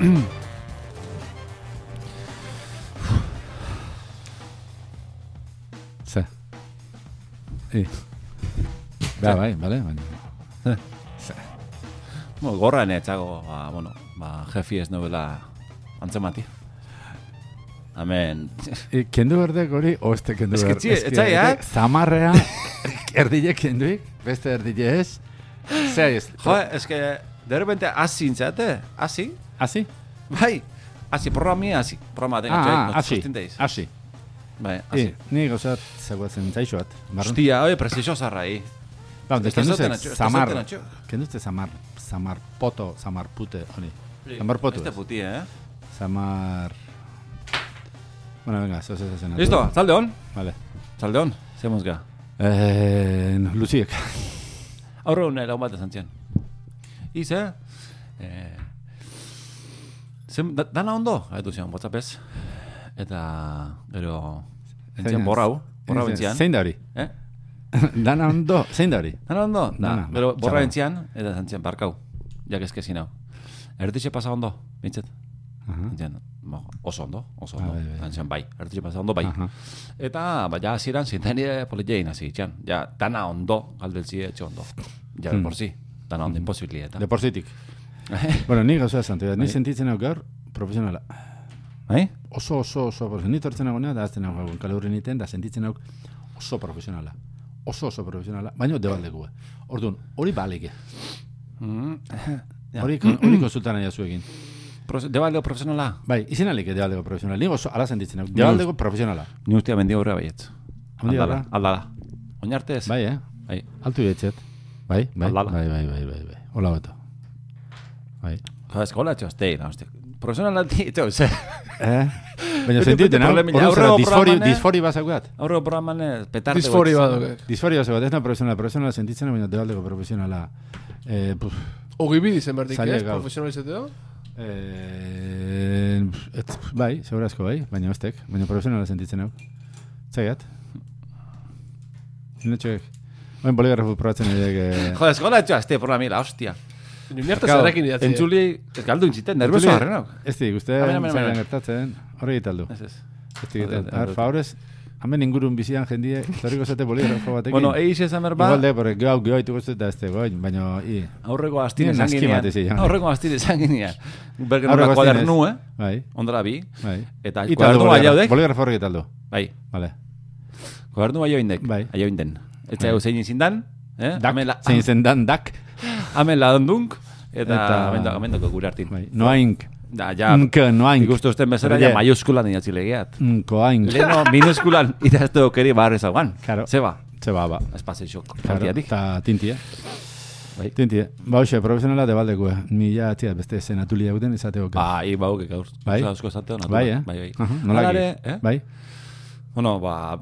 Ze. I. Ba, bai, bale, baina. Bueno, gorra netzago, ba, bueno, ba, jefi ez novela antzemati. Amen. I, kendu berdek hori, o este kendu berdek. etzai, eh? Zamarrea, erdile kenduik, beste erdile ez. Zer ez? Jo, es que de repente hasi intzate, hasi, Asi? bai, hasi programi hasi, programa Ah, txai, ah, asi, asi. Bai, I, hasi. ni gozat zegoazen zaixoat. Barrun. Hostia, oye, prestigio zarrai. Ba, onde, kendu ze zamar. Kendu ze zamar, zamar poto, zamar pute, honi. Zamar poto. Este puti, eh? Zamar... Bueno, venga, zo ze zen. Listo, zalde hon, Vale. zalde hon, zemuz ga. Eh, Luziek. Aurre hon laun bat esan zian. Ize, eh, zen, da, dana ondo, gaitu zian, WhatsAppez. Eta, gero, entzian borrau, borrau entzian. Zein da hori? Eh? Dana ondo, zein da hori? Dana ondo? Da, Dana, gero, borra entzian, eta zantzian, barkau. Jak ezkezin hau. Erdixe pasa ondo, bintzet. Aha. Entzian, bo, oso ondo, oso Ah, ondo. bai. Zantzian, bai, erdixe pasa ondo, bai. Aha. Eta, ba, ja, ziren, zinten nire politzein, hasi, txan. Ja, dana ondo, galdeltzi etxe ondo. Ja, Hmm. por si, dana ondo, imposibilieta. De por zitik. Bueno, ni gauza esan, ni Bai. sentitzen hau gaur, profesionala. Bai? Oso, oso, oso, profesionala. Ni tortzen nagoena, da azten hau kale hurri niten, da sentitzen hau oso profesionala. Oso, oso profesionala. Baina debaldekua. Orduan, hori baleke. Mm. Ja. Hori, hori konsultan nahi zuekin. Profe- Debaldeo profesionala? Bai, izin alik debaldeko profesionala. Ni oso, ala sentitzen hau. Debaldeko profesionala. Ni ustia mendia horrea baietz. Aldala, aldala. Oinarte ez? Bai, eh? Bai. Altu jetxet. Bai, bai, bai, bai, bai, bai, bai. Hola beto. Bai. Jo, eskola etxo, esteina, hostia. Profesionala ti, etxo, ze. Eh? Baina bete hau, Aurreko disfori, programan, disfori bazakuat. Aurreko programan ez, petarte Disfori goitz. badok. Disfori bazakuat, ez da profesionala, profesionala sentitzen baina debaldeko profesionala. Eh, puf, Ogi bidi zen berdik, ez? gaur. Profesionalizateo? eh, et, bai, segurazko bai, baina ostek, baina profesionala sentitzen hau. Zaiat? Zinetxoek. Baina boligarrafu probatzen edek... Eh, Jo, eskola etxo, este programila, hostia. Ni arte Claro, zerrekin idatzi. Entzuli, galdu intziten, nervioso harrenak. Ez di, uste zailan amena. gertatzen, horre gitaldu. Ez ez. Ez di favorez, hemen ingurun bizian jendie, zorriko zate boligrafo batekin. Bueno, eiz esan berba, Igual de, porque gau, gau, ituko zut da ez goin, baina, i, aurreko astine Nire esan ginean. Aurreko astine esan ginean. Bergen Aurreko horra kuadernu, eh? bai, Ondara bi. bai. Eta kuadernu bai jaudek. Boligrafo horre gitaldu. Bai, Vale. kuadernu bai joindek. Bai. Joinden. Eta Bai. hau zein zindan, eh? Dak, zein zen dan, dak. Hemen ladondunk, eta Eta- amendako amendako gure hartin. Bai, noaink. Da, ja, Nk, noaink. ikustu usten bezala, ja, maiuskulan idatzi legeat. Nkoaink. Leno, minuskulan idazte okeri barre zauan. Claro. Zeba, Ze ba, ba. espazio Claro, partiatik. eta tintie. Bai. Tintie. Ba, hoxe, profesionala de baldekue. Ni ja, tia, beste zenatuli hauten izateko. Bai, bau, que gaur. Bai. Eusko zateo, natura. Bai, eh? Bai, bai. Hala ere, eh? Bai, Bueno, ba,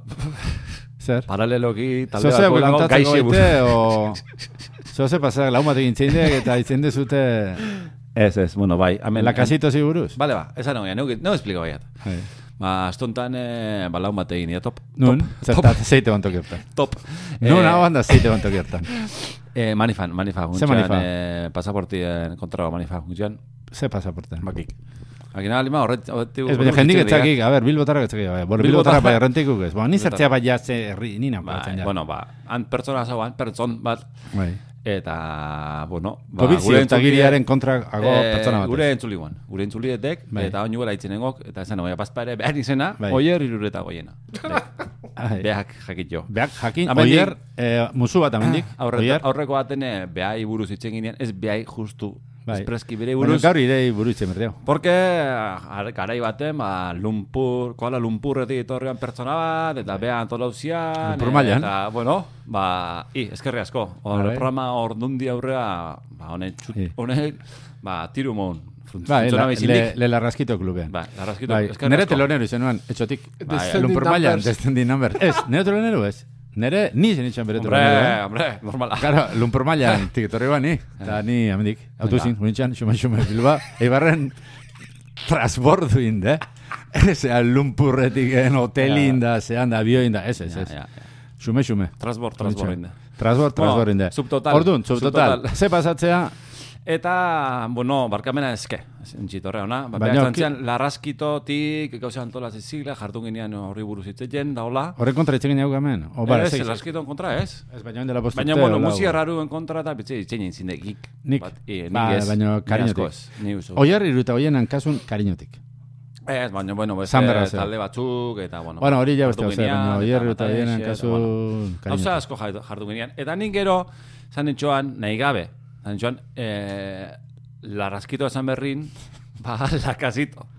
zer? paraleloki, talde Zoze, bakoengo bulantatzeko gaixi baite, o... Zoze pasak, lau batekin txeindek, eta itzen dezute... Ez, ez, bueno, bai. Hemen, La casito buruz? Vale, ba, esan hau, neu, neu espliko baiat. Bai. Ba, astontan, eh, ba, laun top. Nun, top, zertat, zeite bantok gertan. Top. Nun, Eh, hau handa zeite bantok gertan. Eh, manifan, manifan. Ze manifa? Eh, pasaportien kontrago manifan, guntxean, Ze pasaporten? bakik. Akin alima, horret, Ez, baina jendik etzakik, a ber, bilbotara etzakik, bai. Bueno, Bilbotara- bai errentikuk ez. Ni zertzea bai herri, nina Ba, bueno, ba, han pertsona zauan, pertson bat, Bai. Eta, bueno, ba, Covid gure ziurtagiriaren kontra ago Eh, pertsona bat. Gure entzuli guan, gure entzulietek, Bai. eta oin guela itzen engok, eta esan, oia, pazpa ere, behar izena, Bai. oier irureta goiena. Ai. Behak jakit jo. Beak jakin, Amendik- oier, eh, musu bat amendik. Aurre, aurreko baten eh, behai buruz itzen ginean, ez behai justu, Bai. espreski bere baina buruz. gaur irei buru itzen berdeo. Porque ar- garai baten, ba, Lumpur, Kuala Lumpurretik etorrian pertsona bat, eta beha antolauzian. Lumpur mailan. Eta, bueno, ba, i, eskerri asko. Hor, Bai. programa ordundi aurrea, ba, honek, txut, I. honek, ba, tiru mon. Bai, la, le, le larraskito klubean. Ba, larraskito, Bai, eskerri nere asko. telonero izan nuen, etxotik. Bai, Descending Lumpur mailan, numbers. descending number. Ez, nere telonero ez. Nere, ni zen itxan bere Hombre, telonero. eh? hombre, normala. Claro, lumpur mailan, tiketorri ba ni. Eta ni, amendik, autozin, unitxan, xume, xume, bilba. Eibarren, transbordu inde. Eze, lumpurretik, hotelin da, zean da, abioin da, ez, ez, ez. Xume, xume. Transbor, transbor inde. Transbor, transbor inde. subtotal, Orduan, subtotal. subtotal. Ze pasatzea, Eta, bueno, barkamena ezke, entxitorre ona. Ba, Baina, ki- zantzian, larraskitotik, gauza antola zizigla, jartu ginean horri buruz hitzetzen, da hola. Horre kontra itxegin jau gamen? O, bara, ez, seiz- larraskiton kontra, ez? Ez, baina dela bost Baina, bueno, hola, musika hola. raruen kontra eta bitze itxein zindekik. Nik? Bat, e, nik Ba, ez. baina Ni kariñotik. asko ez, Ni. Oier iruta hoienan kasun kariñotik. Ez, baina, bueno, beste talde batzuk, eta, bueno. Bueno, hori ja beste ginean, baina oier iruta Matarexe, hoienan eta, kasun bueno. Gauza kariñotik. asko jartu jartu ginean. Eta nik gero, zan nahi gabe, zan etxoan, eh, larraskito esan berrin, ba, lakasito.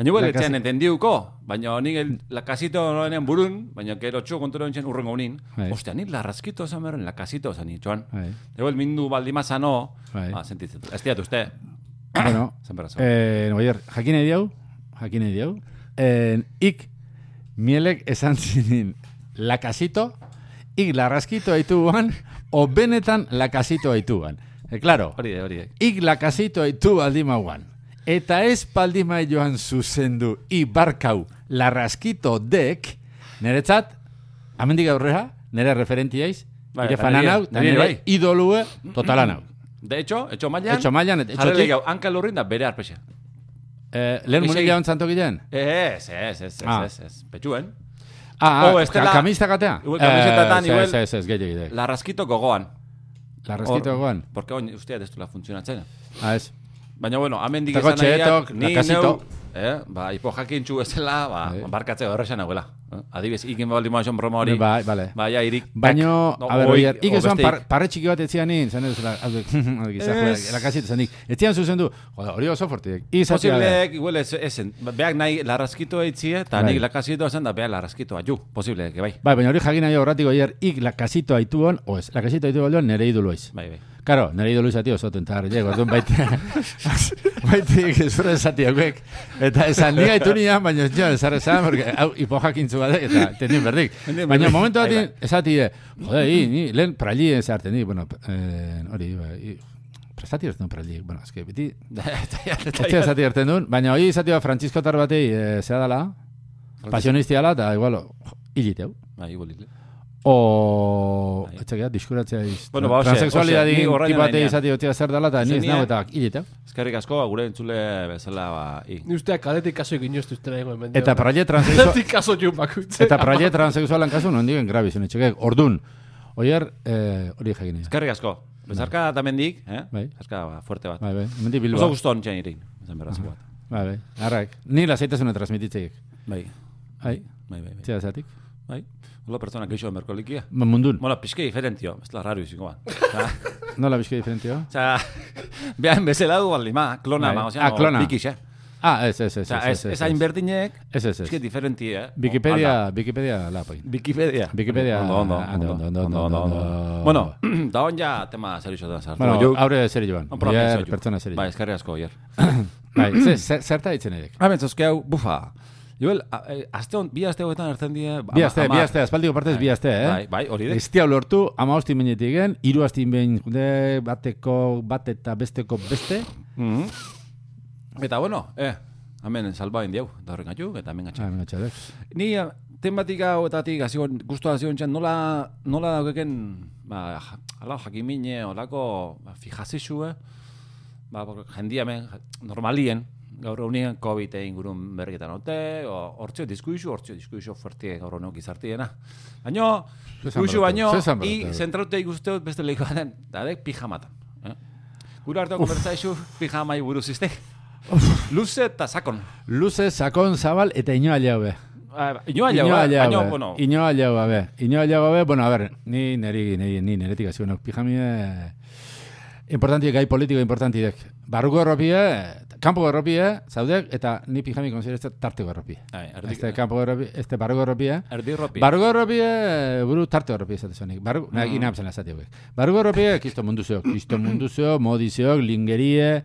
Baina guel, etxean entendiuko, baina nik el, lakasito noenen burun, baina gero txu konturo entxen urrengo unin, Bai. ostia, nik larraskito esan berrin, lakasito esan etxoan. Bai. Ego mindu baldimazano, Bai. ba, sentitzen. Ez diat uste, Bueno, eh, oier, jakin nahi diau, jakin nahi diau, eh, ik mielek esan zinin lakasito, ik larraskito haituan, o benetan lakasito haituan. E, claro, Hori de, hori de. ik lakasito haitu baldimauan. Eta ez baldima joan zuzendu i barkau larraskito dek, niretzat, amendik aurrera, nire referentiaiz, Bai, nire eta fanan nire- bai. idolue totalan hau. De hecho, etxo mailan, Etxo mailan, etxotik- legau, hanka lurrin da bere arpexe. Eh, lehen munik jaun zantokilean? Ez, ez, ez, ez, Ah. ez, ez. Petxuen. Ah, Oh, ah, estela- kamista gatea? Igual kamisetatan, Eh, igual- Ez, ez, ez, gehiagik dek. Larraskito gogoan. Larraskito Hor- goan? Porque oin, usteat ez du la funtzionatzen. Ah, ez. Baina, bueno, Eta esan nahiak, kotxeetok, ni lakasito. neu, eh, ba, hipo jakintxu ezela, ba, Bai. barkatze horrexan nagoela. Eh? Adibes, ikin baldi maixon broma hori. Bai, bale. Ba, ja, irik. Baino, No, a ber, oi, oier, ik esan par, parre txiki bat etzian nin, zan edo zela, hau dek, hau dek, izan, Ez. lakasito zanik. Etzian zuzen du, joda, hori oso fortiek. Izatea, Posiblek, igual ez, ezen. Ba, Beak nahi larraskito eitzie, eta Bai. nik lakasito esan da beak larraskito aju. Posible, que bai. Bai, baina hori jakin nahi horratik oier, ik lakasito haituan, o ez, lakasito haitu balduan nere idulu aiz. Bai, bai. Karo, nere idulu izati oso tentar, je, gordun baite, baitik zure esati hauek. Eta esan ni gaitu nian, baina ez joan, esar esan, porque hau bat, eta tendin berdik. Baina momentu bat Bai, bai. esati, eh, jode, hi, ni, lehen prali ez hartzen di, bueno, eh, hori, bai, i- prestati ez duen prali, bueno, eske, beti, ez tira esati hartzen duen, baina hori izati bat Francisco tar batei, eh, zera dala, pasionisti dala, eta igual, hiliteu. Bai, igual. igual. O, Bai. etxekea, diskuratzea iz. Bueno, ba, Transexualidadi hoxe, ni tipate izati otia zer dala, eta ni ez Zenia- nago eta hiliteu. Eskerrik asko, gure entzule bezala, ba, i. Ni usteak kaletik kaso egin joztu uste nahi goen Eta praile transexual, Kaletik kaso jo bakutze. eta praile transexualan kasu non digen grabizun etxekek. Ordun, oier, eh, hori jakin nire. Eskerrik asko. Bezarka tamendik, eh? Bai. Bezarka ba, fuerte bat. Bai, bai, hemendik Bilbao. Oso guston txen irin. Zen berraziko bat. Bai, bai, arrak. Ni lasaitasuna transmititzeik. Bai, Bai, bai, bai. bai. zera zatik. Bai. Hola pertsona geixo berko likia. Ma mundun. Bueno, pixke diferentio. Ez la raro izango ba. Nola bizke diferentio? Osea, behan bezala du baldima, klona, Bai. ma, osea, Ah, klona. bikix, eh? Ah, ez, ez, ez. Osea, ez, ez, hain berdinek, Ez, ez, pixke ez. diferenti, eh? Wikipedia, Wikipedia lapagin. Wikipedia. Wikipedia. Ondo, ondo, Ondo, ondo, ondo, ondo, ondo. Bueno, da on ja tema serixo da sartu. Bueno, aurre zer joan. Soilik. pertsona zer Bai, joan. eskerri asko, oier. Bai, ze- ze- zerta ditzen edek. Hemen zozkeu, bufa. Joel, a- eh, aste hon, bi aste hoetan ertzen die... Bi aste, bi aste, aspaldiko partez bi aste, eh? Bai, bai, hori de. Ez tia lortu, ama hosti minetik gen, iru asti behin, junde, bateko, bat eta besteko beste. Mhm. Eta bueno, eh, hemen salba indiau, da horren gatu, eta hemen gatxe. Ah, txadek. Ni eh, tematik hauetatik hazion, guztua hazion txan, nola, nola daukeken, ba, ala jakimine, olako, ba, fijazizue, ba, jendia hemen, normalien, gaur egunean COVID ingurun berriketan ote, hortzio diskuizu, hortzio diskuizu fuertie gaur eguneko gizartiena. Baina, beratu, baino, i beratu. zentraute ikusteot beste leiko baten, da dek pijamatan. Eh? Gure hartu konbertsaizu pijamai buruz izte. Luze eta sakon. Luze, sakon, zabal, eta inoa jaube. Ah, Inoa jau, baina, bueno, Inoa jaube, be. Inoa jaube, bueno, a ver, ni neri, neri, ni neretik hasi benok, pijamie, importanti, gai politiko importanti dek. Barruko erropie, kanpo erropie, zaudek, eta ni pijami erropie. Ai, erdi, Este kanpo erropie, este barruko erropie, erdi ropi. Barruko erropie, buru tarte erropie esate zonik. Barru, mm. nahi inapzen esate hauek. Barruko erropie, kisto mundu zeok. Kisto mundu zeok, modi zeok, lingerie,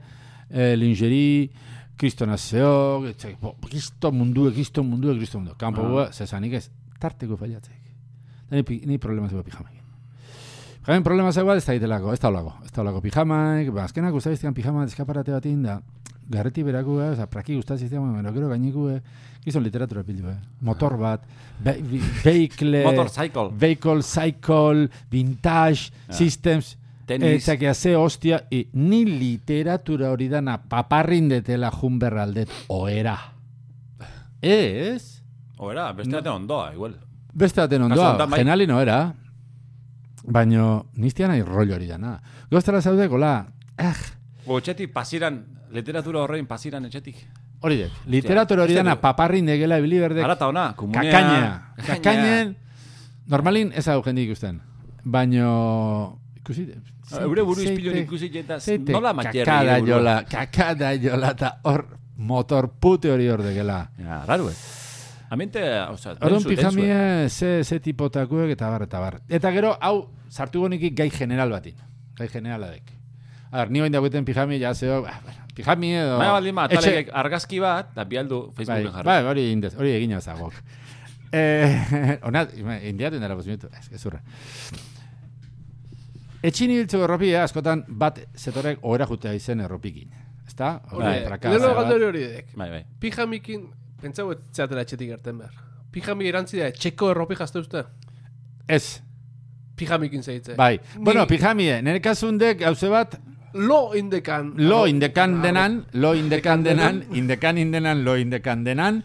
eh, lingeri, kristona zeok, etxe, bo, kisto mundue, kisto mundue, kristo mundu. Kampo Ah. ah. zezanik ez, tarteko faiatzeik. Da ni, ni problema zego pijamaik. Jamen problema zego ez da itelako, ez da olako. Ez da olako pijamaik, ba, azkenak ustabiztean pijama eskaparate bat da, garreti berako, eh, oza, praki gustaziztean, bueno, gero gainiku, eh, gizon literatura pildu, eh. Motor bat, be, bi- vehicle, Motorcycle. vehicle, cycle, vintage, Ja. systems, Tenis. Etzakia ze hostia, i, ni literatura hori dana paparrindetela junberraldet oera. Ez? Oera, beste baten ondoa, igual. Beste baten ondoa, genali no era. Baino, niztia nahi rollo hori dana. Goztara zaude, gola, eh, O etxetik pasiran, literatura horrein pasiran etxetik. hori dek, literatura hori dana pero- paparrindegela ibili berdek, Ara eta ona, komunea. kakaina. Kakainen, normalin ez hau jendik ikusten. Baino, ikusi, Eure buru izpilon ikusi eta zeite nola matxerri. kakada jola, kakada jola, eta hor motor pute hori hor degela. Ja, raro, eh. Amente, o sea, Orduan densu, densu, eh. pijamie, ze, ze tipotakuek eta bar, eta bar. Eta gero, hau, sartu gonikik gai general batin. Gai generaladek. A ver, ni hoin dagoeten pijami, ja zeo, bah, bueno, pijami edo... Baina baldin ma, etxe- argazki bat, da bialdu Bai, Facebooken jarri. bai, hori indez, hori egin zagok. Eh, ona, indiatu indara bosmitu, ez, ez urra. Etxin ibiltzeko erropia, askotan, bat zetorek ohera jutea izen erropikin. Ezta? Hori, Bai, bai, leheno galdori hori dek. Bai, bai. Pijamikin, pentsau ez zeatela etxetik gerten behar. Pijami erantzi da, txeko erropi jazte uste? Ez, Pijamikin zeitze. bai. Ni- Bueno, pijamie, nire kasundek, hauze bat, Lo indekan. lo indekan denan, lo indekan denan, indekan indenan, lo indekan denan,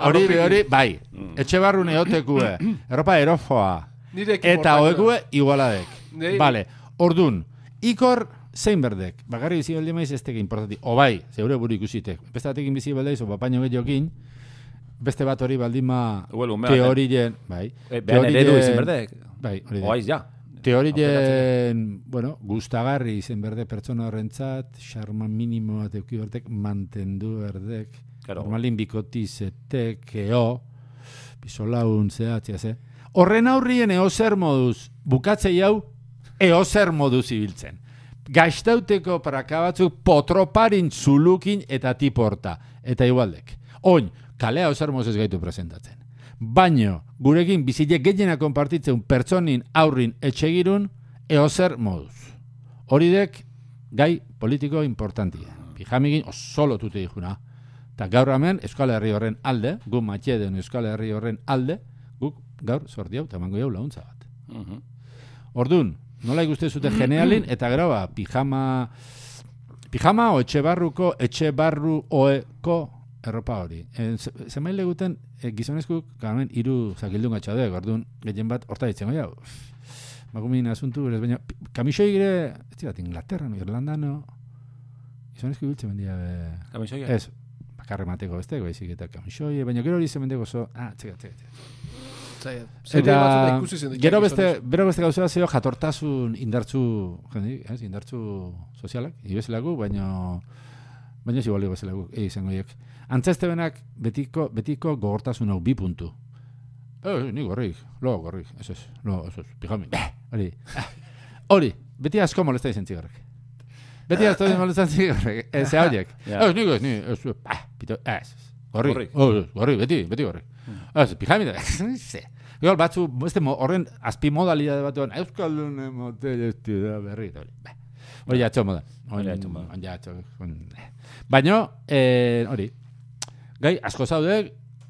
hori hori, bai, Mm. etxe barrun eotekue, erropa erofoa, Nirekin eta hoekue igualadek. Nei- Vale, ordun, ikor zein berdek, bakarri bizi baldi maiz ez teke importanti, o bai, zeure buru ikusitek, beste batekin bizi baldaiz, o papaino gehiokin, beste bat hori baldima bat, eh? teorien, bai, Eh, Behan eredu izin berdek. bai, hori da. Oaiz, ja. Teorien, bueno, gustagarri izen berde pertsona horrentzat, xarma minimo bat euki berdek, mantendu berdek, Claro. normalin bikoti zetek, eo, bizolaun, zehatzia, ze. Horren aurrien eozer moduz, bukatzei hau, eozer moduz ibiltzen. Gaiztauteko paraka batzuk potroparin zulukin eta tiporta. Eta igualdek. Oin, kalea eozer moduz ez gaitu presentatzen. Baino, gurekin bizile gehiena konpartitzen pertsonin aurrin etxegirun eozer moduz. Hori dek, gai politiko importantia. Pijamigin oso lotute dijuna. Eta gaur hemen Euskal Herri horren alde, gu matxe den Euskal Herri horren alde, guk gaur sordi hau, tamango jau launtza bat. Mhm. Ordun, nola ikuste zute genealin, eta gero ba, pijama, pijama o etxe barruko, etxe barru oeko erropa hori. E, Zemail leguten, e, gizonezkuk, gamen, iru zakildun gatxadek, orduan, gehien bat, horta ditzen, jau, magumin asuntu, berez, baina, kamisoi gire, ez dira, Inglaterra, no, Irlanda, no, gizonezku biltzen bendia, be, Kamisoia? Ez, bakarre mateko beste, baizik eta kamisoi, baina gero hori zemendeko oso, ah, txeka, txeka, txeka. Eta gero beste, bero beste gauza zeo jatortasun indartzu, jendi, ez, indartzu sozialak, ibezelagu, baina baina ez igual ibezelagu, e, izango hiek. Antzeste benak betiko, betiko gogortasun hau bi puntu. Eh, ni gorrik, lo gorrik, ez ez, lo, ez ez, pijami, hori, ah, hori, beti asko molesta izan zigarrek. Beti asko molesta zigarrek, ez, ze hauek. Ja. Ez, ni goz, ni, ez, ah, pito, ez, gorrik, Gorrik. gorrik, beti, beti gorrik. Ez, pijami ze. Igual batzu, mo, horren azpi modalidade batuan, Euskaldun motel ez da berri, hori. Hori jatxo moda. Hori jatxo moda. Hori jatxo. Baina, eh, hori, gai, asko zaude,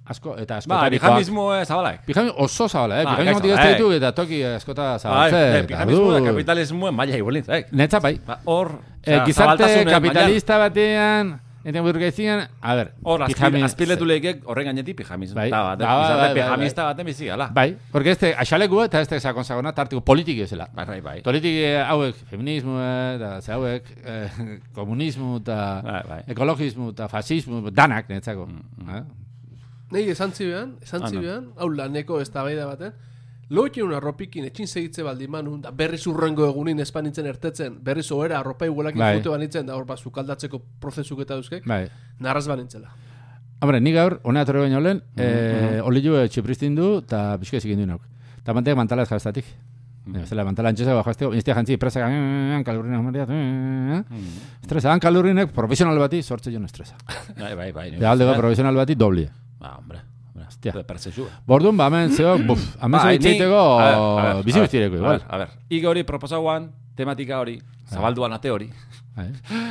asko, eta asko Ba, pijamismo eh, zabalak. Pijami oso zabala, eh? Ba, Pijami gaizto, motik ez eh. ditu eta toki askota Bai, zabaltze. eh, pijamismo da kapitalismoen maila igualin, zaik. Netza bai. Ba, hor, Eh, osea, gizarte zabaltasunen kapitalista batean, eta burgezian, a ber, Hor, pijami- azpiletu lehikek horren gainetik pijamismo. Bai. Bat, Ba, bai, bai, pijamista baten bizi, ala. Bai, porque este axaleku eta este sakon sagona tartiko politiki ezela. Bai, bai, bai. Politiki hauek feminismo eta ze hauek eh, komunismo eta Bai, bai. ekologismo eta fasismo danak netzako. Eh? Nei esan zibean, esan Ah, no. zibean, hau laneko ez da baten, loitxeun arropikin etxin segitze baldi manun, da berriz urrengo egunin espanitzen ertetzen, berriz oera arropa igualakin Bai. jute banitzen, da hor ba, sukaldatzeko prozesuk eta duzkek, Bai. narraz banintzela. Hombre, ni gaur, hona atore baino lehen, eh, olilu txipristin du, eta pixka ezikin du nauk. Eta mantek mantala ez jaztatik. Mm. Zela, mantala antxeza bajo azteko, iniztia jantzi, presa, eh, kalurrinak mariat, eh, estresa, han kalurrinek profesional bati, sortze joan estresa. Bai, bai, bai. Eta aldeko profesional bati, doblia. Ba, hombre. Hostia. De pertsexua. Bordun, ba, hemen zeo, buf, hemen Ba, zeo itxeiteko, bizi A igual. a ver. Ige hori proposauan, tematika hori, zabalduan ate hori. Bai,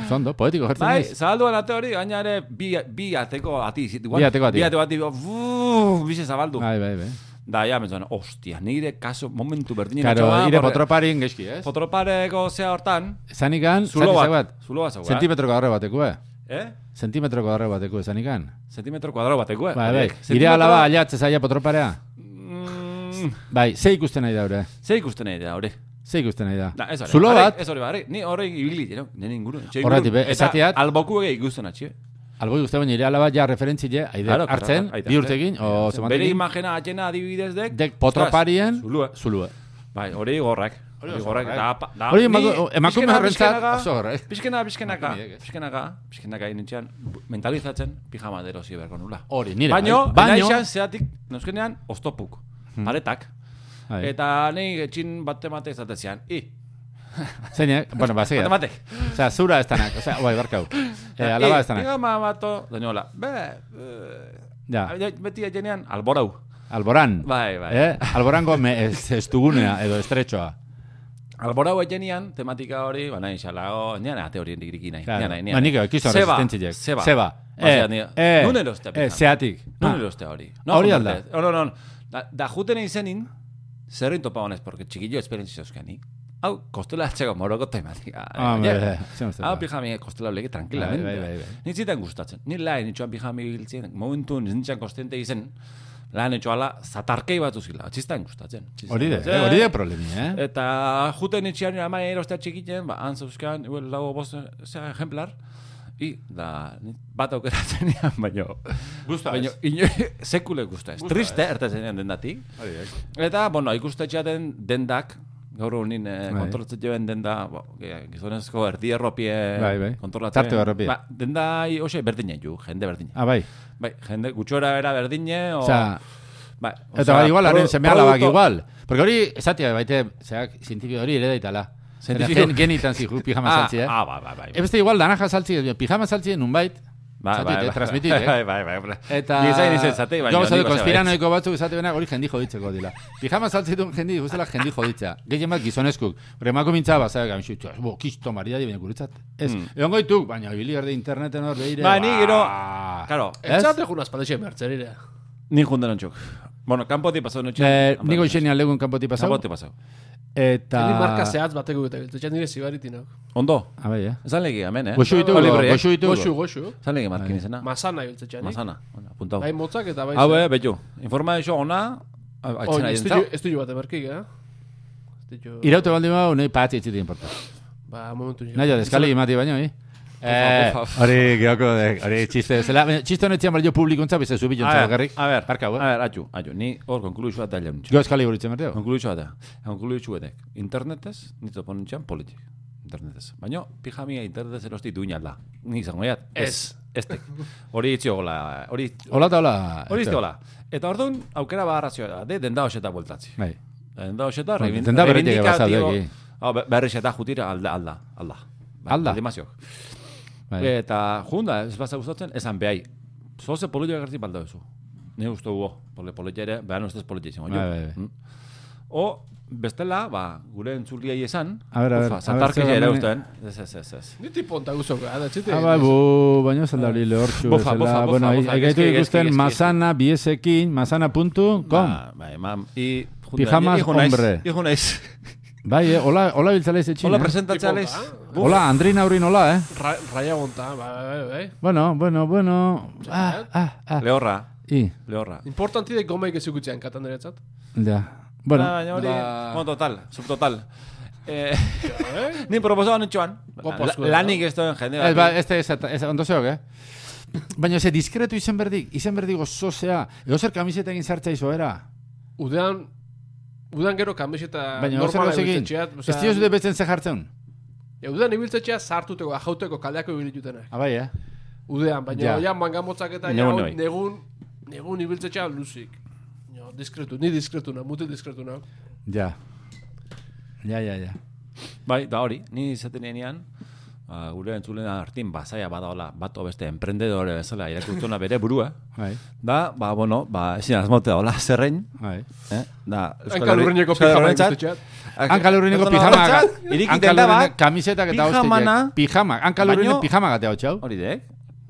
Zondo, poetiko jertzen Bai, naiz. zabalduan ate hori, gaina ere bi, bi ateko ati. igual. Bi ateko ati. Bi ateko ati, buh, bize zabaldu. Bai, bai, bai. Da, ja, mentzuen, ostia, nire kaso momentu berdinen Claro, atxoa, ire potroparin geski, ez? Fotropareko zea hortan, Zanikan, zulo zati bat, bat, zulo bat zauka, Zentimetro kuadro bateko, eh? Eh? Zentimetro kuadro bateko, zanikan. Zentimetro kuadro bateko, eh? Bai, bai. Zentimetro- Ire alaba aliatze zaila potroparea. Mm, Bai, ze ikusten nahi da, ure? Ze ikusten nahi da, hori? Ze ikusten nahi da? Da, ez hori. Zulo Hori- bat, Ez hori, barri. Ni hori ibili, no? Nene inguru. inguru. be, Eta alboku ege ikusten atxi. albo ikusten baina ire alaba ja referentzile, aide, Claro, claro, hartzen, bi urtekin, o Bere zematekin, imagena atxena adibidez dek. dek potroparien, zulua. Bai, hori gorrak. Gorrak. gorrak. Da, da, Hori emakume horrentzat oso gorrak. Pixkena, pixkenaka, Emakumeek, ez? pixkenaka, pixkenaka egin nintxean, mentalizatzen pijama derosi berko nula. Hori, nire, Baino, bai. baino, naixan zeatik, neuzkenean, oztopuk, paretak. Bai. Eta nahi etxin bat temate izatezian, i, Zeinek, bueno, ba, bat zegia. temate. Osea, zura ez danak, osea, bai, barkau. Eh, alaba ez danak. Pijama bato, dainola, be, eh, Ja, beti etxenean, alborau. alboran. Bai, bai. Eh? Alborango me, ez, ez dugunea, edo estretxoa. Alborau etxenean, tematika hori, ba nahi xalago, nian ate hori endikriki nahi. Claro. Nian nian Ba, nik ekizu Zeba, resistentziek. Zeba. Zeba. Ba, Eh, eh, Nun erostea eh, zeatik. Nun Ah. erostea hori. Hori alda. No, no, no. Da, da juten izenin, zerrin topa honez, porque txikillo esperientzia euskani. Hau, kostela atxeko moroko tematika. Ah, bai. Hau pijami kostela lege tranquilamente. Bai, bai, bai, bai. Nintzitan gustatzen. Ni lain itxoan pijami biltzen, momentu nintzen konstente izen, lan etxoala zatarkei bat uzila. Txistan gustatzen. Hori eh, hori de problemi, eh? Eta juten itxian ama erostea txikiten, ba, igual, lago bost, zera, ejemplar, i, da, bat aukeratzen ean, baino, Gusta baino, ino, sekule gusta ez. Triste, ertatzen ean dendatik. Eta, bueno, ikustetxeaten dendak, gaur honin eh, Bai. kontrolatzen joen denda, bo, gizonezko erdi erropie Bai, bai. kontrolatzen. Tarte erropie. Ba, denda, i- oxe, berdine ju, jende berdine. Ah, bai. Bai, jende, gutxora era berdine, o... Osea, bai, eta bai, igual, haren seme alabak igual. Porque hori, esatia, baite, zeak, zientifio hori ere daitala. Zientifiko- Gen, genitan zihu, pijama Ah, saltzi, eh? ah, bai, bai, bai. Ebeste igual, danaja saltzi, pijama saltzi nunbait, Zatit, eh, bai, transmitit, bai, eh? Bai, bai, bai, bai. Eta... Ni zain izen zatei, baina... Nik basa konspiranoiko batzuk esate benak hori jendi joditzeko dila. Pijama saltzi duen jendi, guztela jendi joditzea. Gehien bat gizonezkuk. Bore emako mintza, bazak, gamitxu, bo, kisto maria di, baina guretzat. Ez, Mm. egon goituk, baina ibili erde interneten hor behire. Ba, ni gero... ba. Claro, Ez? Entzate jun azpaldexe mertzerire. ni juntan ontxok. Bueno, kanpoti pasau notxe. Eh, Niko isenian legun kanpoti pasau. Kanpoti pasau. Eta... Ni marka zehatz bateko eta biltzen nire zibaritinok. Ondo. Ah, bai, eh? Esan legi, hemen, eh? Goxu ditugu, goxu ditugu. Goxu, goxu. Esan legi markin izena. Masana biltzen txanik. Masana. Apuntau. Bai motzak eta bai... Hau, eh, betu. Informazio ona, Oin, atxena ez jentzau. du- ez du bat emerkik, eh? Iraute baldin bau, nahi pati etxiti importa. Ba, momentu... Nahi jo, deskali imati baino, eh? Eh, ufa. hori geoko hori txiste zela, txiste honetzian balio publikontza, bize zu bilon A ver, garrik. a ver, Barkau, a eh? ver, atxu, atxu. Ni hor konkluizioa da jaun Jo eskali buritzen berteo. Konkluizioa da. Konkluizioa da. Internetez, nito ponentxan politik. Internetez. Baina, pijamia internetez erosti duin alda. Ni izango jat. Ez. Ez tek. Hori itxio gola. Hori Hola eta hola. Hori izte gola. Eta orduan, aukera bagarrazioa da. De, denda hoxeta bueltatzi. Bai. Denda hoxeta, Bueno, reivin- denda berritik reivindikatio- bazaude eki. Hau, be- berri xeta jutira alda, alda, alda. Alda? Aldimaziok. Bai. Eta junda, ez baza gustatzen, esan behai. Zoze politia gerti balda duzu. Ni uste hugo, pole politia ere, behan ustez politia izango. Bai, bai, bai. Mm. O, bestela, ba, gure entzuliai esan, A ber, a ber, zer ere usten. Ez, ez, ez, ez. Ni tiponta guzoko, ada, txite. Ah, bai, bu, baina zalda hori lehortxu. Bofa, bofa, bofa, Bueno, bofa, ai- gaitu gezki, ikusten masana, biesekin, masana.com. Ba, bai, mam, i... junda, Pijamas hombre. Hijo naiz. Bai, eh, hola, hola biltzala izetxin. Hola, eh? Tiponta. Hola, Andrina Aurin, hola, eh? Ra, raia gonta, bai, bai, bai. Bueno, bueno, bueno. Ah, ah, ah. Lehorra, I, lehorra. Importanti da gomaik ez ikutzean katan deretzat. ja. Bueno, Ah, baina hori, ba- bueno, total, subtotal. Eh, Eh? ni. Gopa La- zuen, Lanik ez duen jende. Ez, ba, ez, ez, ondo zeok, eh? Baina ze diskretu izen berdik, izen berdik oso zea. Ego zer kamiseta egin zartza izo era. Udean, udan gero kamiseta Baina normala egin. ibiltzetxeat. Ez tio zute betzen ze jartzen. Ja, udan ibiltzetxea sartuteko, ajauteko, kaldeako ibilitutenak. Abai, eh? Udean, baina Ja. ja, mangamotzak eta ja, Negun negun, negun ibiltzetxea luzik. Jo, diskretu, ni diskretuna, mutil diskretuna. Ja. Ja, ja, ja. Bai, da hori, ni izaten enean, uh, gure entzulen hartin bazaia badaola, bat beste emprendedore bezala irakurtzona bere burua, Bai, da, ba, bueno, ba, ezin azmote daola zerrein, bai. eh? da, Hanka lurrineko pijama. Hanka lurrineko Pertsona pijama. horrentzat, Iriki Hanka denda lurrineko bat, kamisetak eta pijamana, hostiak. Pijama. Lurrineko Baino- pijama gatea hau txau. hori dek,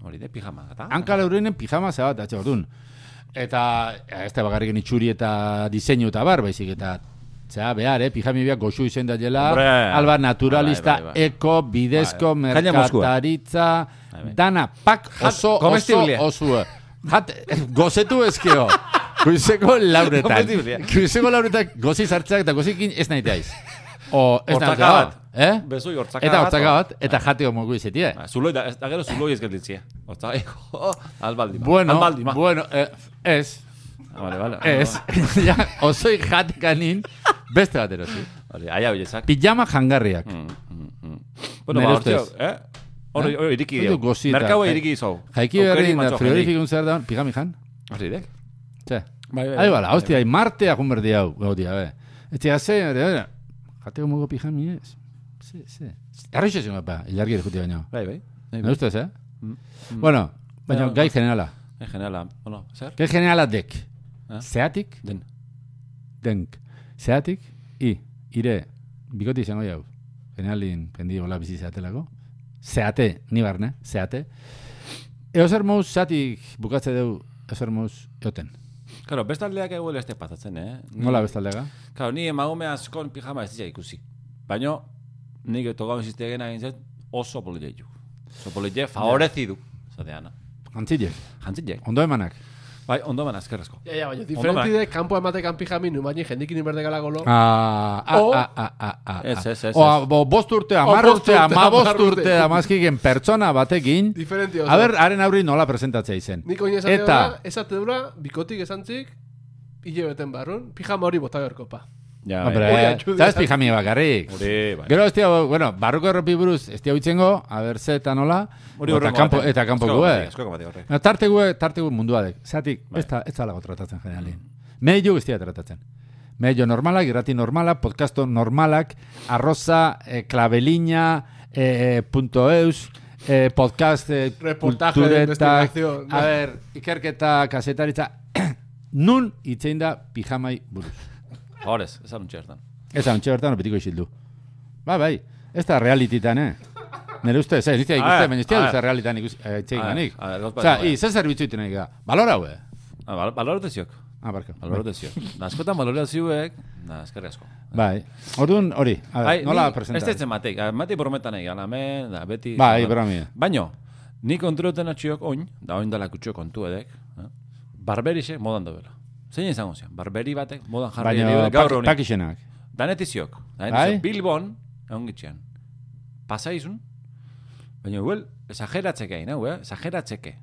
hori de, pijama, eta? Hanka lurrinen pijama zebat, atxe, orduan. Eta, ez da bakarrik itxuri eta diseinu eta bar, baizik, eta Zea, behar, eh, pijami biak goxu izen da jela, alba naturalista, Bai, bai, bai. eko, bidezko, Bai, bai. Merkataritza, Bai, bai. dana, pak, oso, oso, oso, jat, gozetu ezkeo, kuizeko lauretan, kuizeko lauretan gozi sartzeak eta gozikin ez nahi daiz. O, ez nahi bat. Eh? Bezoi hortzaka Eta hortzaka bat, eta jateo mogu izetie. Ba, Zuloi da, ez da gero zuloi ez gelditzia. Hortzaka, oh, albaldi. Bueno, albaldi bueno, eh, ez, Ah, Vale, vale. ez, ja, osoi jatekanin, beste bat erosi. Vale, aia hoiezak. Pijama jangarriak. Mm, mm, mm. Bueno, ba, ustez. hortzio, eh? Hori, hori, iriki Hori dio. Merkaua jai- iriki zau. Jaiki berrin, da frigorifikun zer da, pijami jan? Hori, dek. Txe. Bai, bai. Ahí bala, hostia, hay Marte a berdi hau, gaudia, be. Este hace, eh, jateko mugo pijami ez. Sí, sí. Arroixo zen pa, ilargi erjuti baino. Bai, bai. Bai, Me bai. ustez, eh? Mm. Bueno, baina gai generala. En generala, bueno, zer? Gai generala dek. Ah. Zeatik, Den. denk. Zeatik, i, ire, bikoti izango jau. Generalin, pendi hola bizi zeatelako. Zeate, ni barne, zeate. Eo zer mouz, zeatik bukatze deu, eo zer mouz, eoten. Claro, bestaldeak eguel este pasatzen, eh? Nola bestaldega? Claro, ni emagume askon pijama ez dira ikusi. Baina, nik togaun iziste egin egin zet, oso polite ju. Oso polite, favorecidu. Zateana. Antzilek, Jantzilek. ondo emanak. Bai, ondo man azkerrezko. Ja, ja, baina diferenti de, kanpo ematekan pijamin, baina jendikin inberdekala golo. Ah, ah, O- ah, ah, ah, ah, Ez, ez, ez, O, ez. bo, bost urte, O, amar urte, ama bost urte. amazkiken pertsona batekin, Diferenti oso. haber, haren aurri nola presentatzea izen. Nik oin esate Eta- dura, esate dura, bikotik esantzik, hile beten barrun, pijama hori bota beharko pa. Ja, atxudia. eta ez pijami bakarrik. Hori, bai. Gero ez bueno, barruko erropi buruz, ez tia uitzengo, haber ze eta nola, Hori eta kanpo, eta kanpo gue. No, tarte gue, tarte gue mundua dek. Zatik, Bai. ez da, ez da lago tratatzen generalin. Medio ez tratatzen. Medio normalak, irrati normalak, podcasto normalak, arroza, eh, klabelina, eh, punto eus, eh, podcast, eh, Reportaje de kulturetak, investigación. a ver, ikerketa, kasetaritza, nun itzein da pijamai buruz. Horez, ez anuntxe hartan. Ez da, bertan opetiko isildu. Ba, bai, ez da realititan, eh? Nire uste, ez, ez ikuste, baina ez dira realitan eh, itzein Ah, ganik. Osa, bai. i, ze zerbitzu iten nahi Balora, hue? Ah, bal- Baloratziok. Ah, barka. Baloratziok. Da, askotan baloratziuek, da, eskerri asko. Bai. Orduan, hori, nola presenta? Ez ditzen matek, mati prometan egin, alamen, da, beti... Bai, bromia. Baino, ni kontroten atxiok oin, da oin dala kutxo kontu edek, eh? barberixe modan dobela. Zein izango zian, barberi batek modan jarri Baina, gaur honi. pakixenak. Danetiziok, Bai? danetiziok. Bilbon, egon gitxean. Pasaizun, baina huel, esageratzeke hain, hau, eh? Esageratzeke.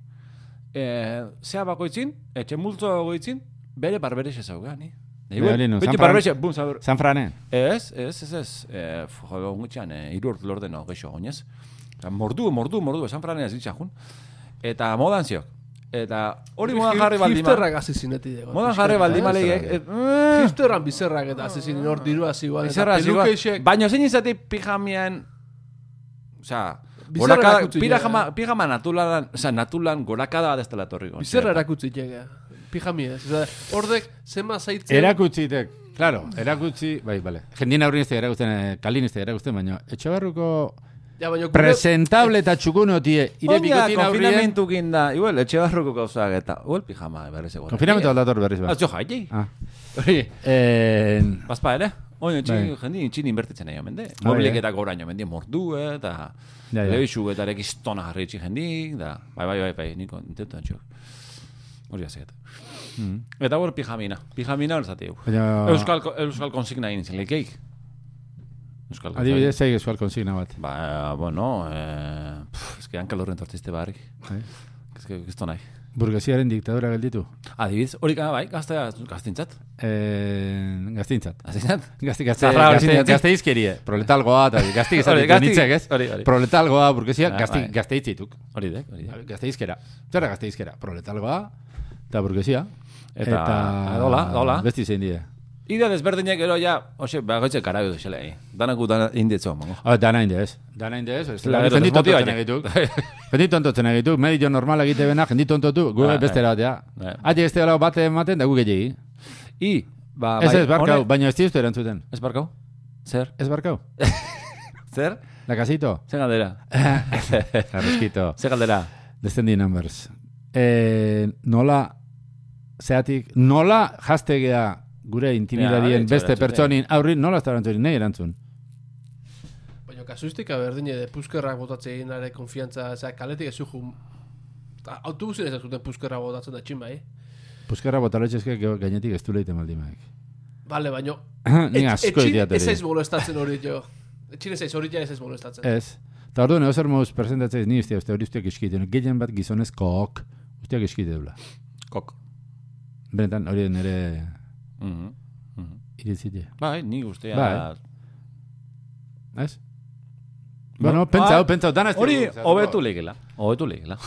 Eh, zea bakoitzin, etxe multzo bakoitzin, bere barberixe zauga, ni. Nei, Bai, hori nu, beti San Fran- bum, zabur. San Franen. Ez, ez, ez, ez. Eh, jo, egon gitxean, eh, iru urte lorde geixo, oinez. Eta mordu, mordu, mordu, esan franen ez ditxakun. Eta modan ziok. Eta hori modan jarri baldima. Hipsterrak hasi zineti dago. Modan jarri baldima eh, Hipsterran bizerrak eta hasi zinen hor dirua ziguan. eta Bizarra, zigua. pelukeixek- Baina zein izati pijamian... Bizarra gorakada, pijama, ja. pijama natulan, osea, natulan gorakada bat ez dela torriko. Bizerra erakutsi txega. Pijami ez. Osa, Hordek, zema zaitzen... Erakutzitek, claro, erakutzi, bai, bale. Jendien aurrin ez da erakusten, eh, kalin ez da erakusten, baina etxe barruko Ja, baina gure- presentable eta txukuno tie, ire Oina, bikotin konfinamentu ginda, igual, etxe barruko gauzak eta, igual, pijama, berriz egon. konfinamentu aldator berriz ba. Az jo jai, Ah. Eh, Bazpa ere? Oin, Bai. txin, jendi txin inbertitzen nahi mende. Bai, Mobilik eh. eta goraino mende mordu, eh, eta Ja, ja. telebixu eta rekistona jarri txin jendik, da, bai, bai, bai, bai, niko intentan txok. Hori azet. Mm. Eta hor pijamina, pijamina hor zati Baina- Euskal, euskal konsigna egin zen leikeik. Euskal adibidez, zeik esual konsigna bat. Ba, bueno, eh, pff, eske hankal horren tortizte barrik. Bai. Eske, kisto nahi. Burgesiaren diktadura gelditu. Adibidez, hori ka, bai, gaztea, gaztintzat. Eh, gaztintzat. Gaztintzat? Gazti, gazte, Zarra gazte, gazte izkerie, proletalgoa, eta gazte gazti- nitzek, ez? hori, hori. Proletalgoa, burgesia, Ah, gazte, bai. gazte itzituk. Hori dek, hori dek. Gazte izkera. Zer da gazte izkera? Proletalgoa, eta burgesia. Eta, dola, dola. Besti zein die. Ida desberdinak gero ja, hoxe, bagoitze karabi duzela, eh. Danaku dana inditzo, mongo. Ah, dana inde ez. Dana inde ez. Ez La da, gero jenditu desmotiva ontotzen ja. egituk. Egituk. Medio normal egite bena, jenditu ontotu, gu Bai, beste bai. erabatea. Bai. Ati ez dela bate ematen, da gu gehiagi. I, ba, Ez bai, ez barkau, baina ez diztu erantzuten. Ez barkau? Zer? Ez barkau? Zer? La casito? Zer galdera? Carrasquito. Zer galdera? Descending numbers. Eh, nola zeatik, nola jaztegea gure intimidadien Ja, beste pertsonin aurri, nola ez da erantzun, nahi erantzun. Baina kasuistika berdine de puskerrak botatze egin are konfiantza, osea, kaletik ez zuhu autobusin ez zuten puskerra botatzen da txin bai. Puskerra botaletxezke gainetik ez du leite maldimaek. Bale, baina Ni asko itiat ez ere. ez molestatzen hori jo. Etxin ez ez hori ja ez ez molestatzen. Ez. Eta orduan, eozer moduz presentatzea ni uste, uste hori usteak eskiten. Gehien bat gizonezkook usteak eskite dula. Kok. Benetan, hori nire Mhm. Mhm. iritzite. Bai, ni guztia... Bai. Ez? Bueno, pentsa, ba- hau, pentsa, dana ez Hori, hobetu legela. Hobetu legela.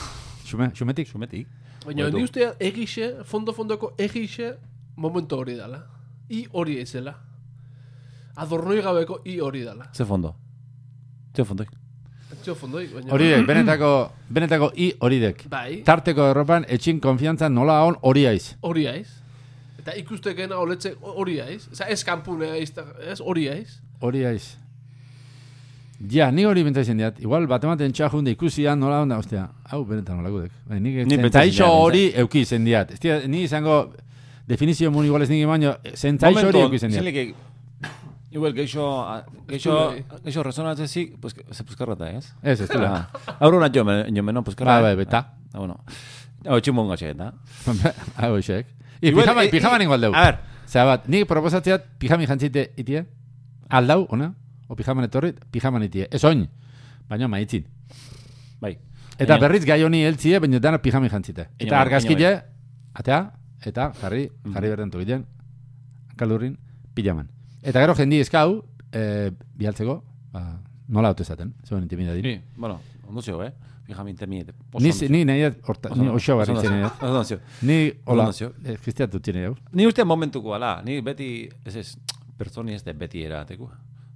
Xume, xumetik. Sumetik. Baina ni uste egixe, fondo-fondoko egixe momentu hori dala. I hori ezela. Adornoi gabeko i hori dala. Ze fondo. Ze fondo. Txo fondoi, baina... Horidek, benetako, benetako i horidek. Bai, Tarteko erropan, etxin konfiantza nola hon hori aiz. hori aiz. Eta ikustekena oletze hori aiz. Osa, ez kanpune aiz, ez hori aiz. Hori aiz. Ja, ni hori benta izan diat. Igual, bat ematen txajunde ikusian nola onda, ostia, hau benetan nola gudek. Bai, nik Ni izan diat, hori euki izan diat. Ez dira, ni izango definizio mun igual ez nik baino, zentzaixo hori euki izan diat. Zilik, igual geixo, geixo, geixo resonatzen zik, pues, ze puskarrata, ez? Ez, ez dula. Ah. Aurruna jo, me, jo menon puskarra. Bai, bai, beta. Ah, bueno. Hau, tximon gatxe, eta. Hau, xek. Pijama, eh, pijama eh, igual deu. A ver. Zera bat, nik proposatzeat pijami jantzite itie, aldau, ona, o pijaman etorri, pijaman itie. Ez oin, baina maitzin. Bai. Eta berriz gai honi heltzie, baina dana pijami jantzite. Eta bai, argazkile, ino atea, eta jarri, Mhm. jarri berden tokilean, kalurrin, pijaman. Eta gero jendi eskau, e, bialtzeko, ba, nola auto esaten, zuen intimida diri. Ni, bueno, ondo zio, eh? Fijami temiet. Ni, ni nahi dut, horta, ni oso barri zen nahi dut. Ondo zio. Ni, hola, Ondo zio. eh, kristiatu txene jau. Ni uste momentuko ala, ni beti, ez ez, pertsoni ez de beti erateko.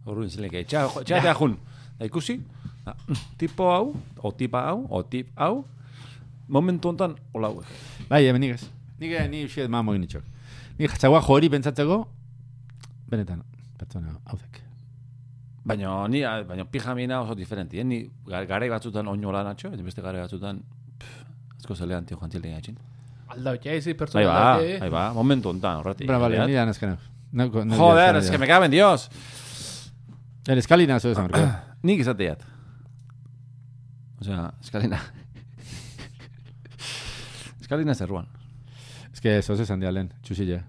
Horren zileak, txatea jun. Da ikusi, da, mm, tipo hau, o tipa hau, o tip hau, momentu hontan hola hauek. Bai, hemen nik ez. Nik eh, ni usiet mamo egin itxok. Nik jatzagoa jori pentsatzeko, benetan, pertsona hauzek. Baina ni, baina pijamina oso diferenti, eh? Ni gar- garai batzutan oinola natxo, eta beste garai batzutan, pff, asko zelean tio jantzile. Aldau, ja, ezi Bai pertsona ba, aldake. bai ba, momentu hontan, horretik. Bueno, vale, Beat. ni dan ezkena. No, no, Joder, es que me caben Dios. El eskalina zo esan. Nik izateat. Osea, eskalina. eskalina zerruan. Es que zo esan dialen, txusile.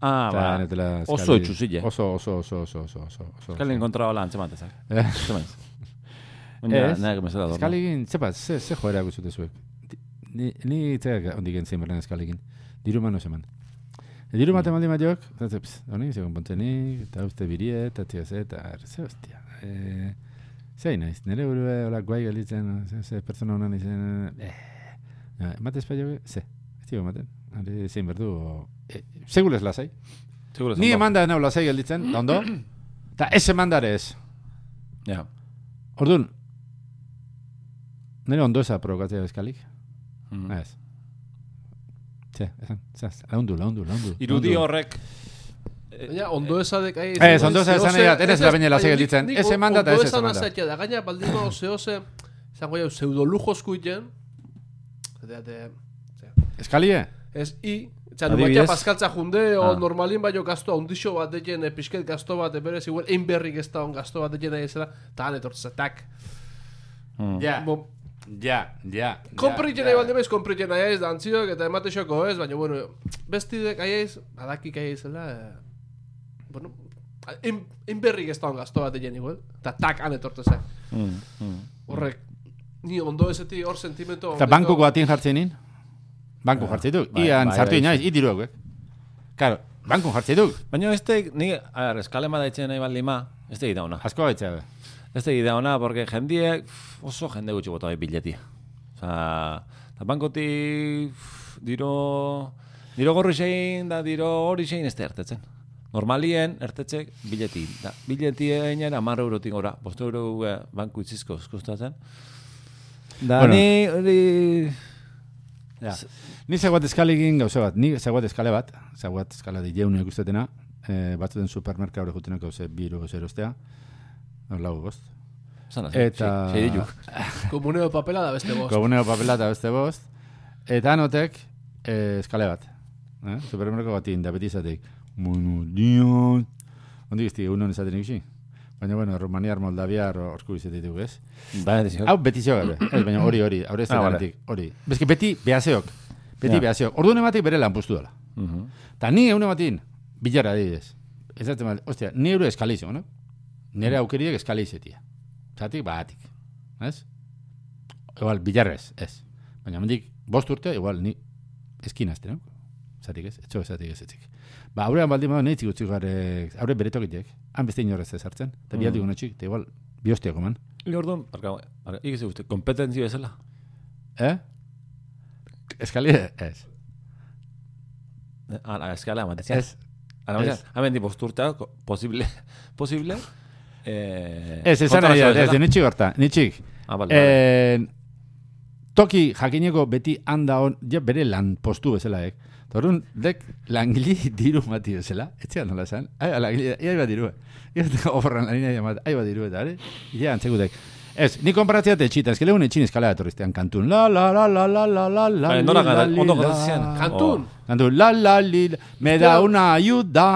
Ah, Eta ba. netela Oso eskali- txusile. Oso, oso, oso, oso, oso, oso. oso. Eskalin kontra hola antzematezak. Eh, Zemaiz. Baina, Ez. nahi dormo. Eskaligin, zepa, ze, ze joera guztute zuek. Ni, ni itzak ondik entzien berren eskaligin. Diru manu zeman. E, diru mate maldi matiok, eta ze, pss, honi, ze konpontenik, eta uste birie, eta tia eta ze hostia. E, ze naiz, nire burue hola guai galitzen, ze, ze pertsona honan izan, eh, ja, emate espaio, ze, ez digo ematen, ari zein berdu, o, e, segulez lasai. Seguro Ni zondo. eman da nau lasai gelditzen, da ondo, eta ez eman dare ez. Ja. Orduan, nire ondo eza provokatzea eskalik? Mm. Ez. Ze, esan, zaz, laundu, laundu, laundu. Irudi horrek Baina, ondo esadek ahi... Ez, ondo eza nahi dat, ez la baina lasai gelditzen. Ez emanda eta ez ez Ondo emanda. esan da, gaina baldino zehose, zango jau, pseudolujosku iten, eta, Eskalie? ez i, Txan, numatia paskaltza junde, o Ah. normalin baino gasto handixo bat deken, e, pixket gasto bat, e, berez, igual, ein berrik ez da on gasto bat deken nahi ezela, eta han etortzen, tak. Mm. Ja, Bo, ja, ja. Konpritxe nahi balde bez, konpritxe nahi aiz, dantziok, eta emate xoko ez, baina, bueno, bestidek aiz, badakik ahi aizela, e, bueno, ein berrik ez da on gasto bat deken igual, eta tak han etortzen Mm. Mm. Horrek, ni ondo ezeti hor sentimento... Eta bankuko atin jartzen nin? Banku jartzen duk. bai, Ian bai, sartu bai. inaiz, i diru hauek. Karo, banku jartzen duk. Baina ez teik, ni, a ver, eskale madaitzen nahi baldin ma, ez teik da ona. Asko gaitzea be. Ez teik da ona, porque jendiek oso jende gutxi bota bai bileti. Osa, eta bankoti diro, diro gorri zein, da diro hori zein ez da ertetzen. Normalien, ertetzek, bileti. Da, bileti egin amar eurotik gora, bost euro eh, banku itzizko eskustatzen. Da, Bueno. ni, hori... Ja. Ni zegoat eskalegin gauza bat, ni zegoat eskale bat, zegoat eskala di jeun ikustetena, eh, batzuten supermerka hori jutenak gauze biru gauze erostea, lau bost. Zana, Eta... sei dituk. Komuneo papela da beste bost. Komuneo papela eta beste bost. Eta anotek eh, eskale bat. eh? supermerkatu batin, da beti izatek, bueno, dios, ondi gizti, egun esaten ikusi. Baina, bueno, Romaniar, Moldaviar, orku izatetik, ez? Bai, dizio. Hau beti zeo gabe, ez, baina hori, hori, ez Ah, da vale. ganetik, hori. Bezki beti behazeok, beti Ja. behazeok. Orduan ematik bere lan puztu dela. Mhm. Ta ni egun ematin, bilara adibidez. Ez da mal, ostia, ni euro eskalizo, no? Nere aukeriek eskalizetia. Zatik, batik. Ez? Igual, bilarrez, ez. Baina mendik, bost urte, igual, ni eskinazte, no? Zatik ez, etxo zatik ez etxik. Ba, aurrean baldin badu, nahitzik utzik gare, aurre bere tokitek hanbeste inorrez ezartzen, eta mm. bialdi honetxik, eta igual, biostiak oman. Jordan, arka, arka, ikizu uste, kompetentzio ezela? Eh? Eskali ez. Ah, Ara, eskala, amatezia. Ez. Ara, amatezia. Hemen di posturtea, posible, posible. Eh, ez, ezan ari ez, nitxik horta, nitxik. Ah, vale, eh, Toki jakineko beti handa on, ja bere lan postu bezalaek. Eh? Torun, dek langili diru mati bezala, etxean nola esan, ai, langili, ia iba diru, ia oforran lan ina jamat, ai, ba diru, eta, are, ia antzekutek. Ez, ni konparatzea te etxita, ez que lehun etxin eskala datorriztean kantun, la, la, la, la, la, la, la, la, la, gara- li, ondo la. gozatzen. Kantun. Kantun, la, la, li, la, me da una ayuda.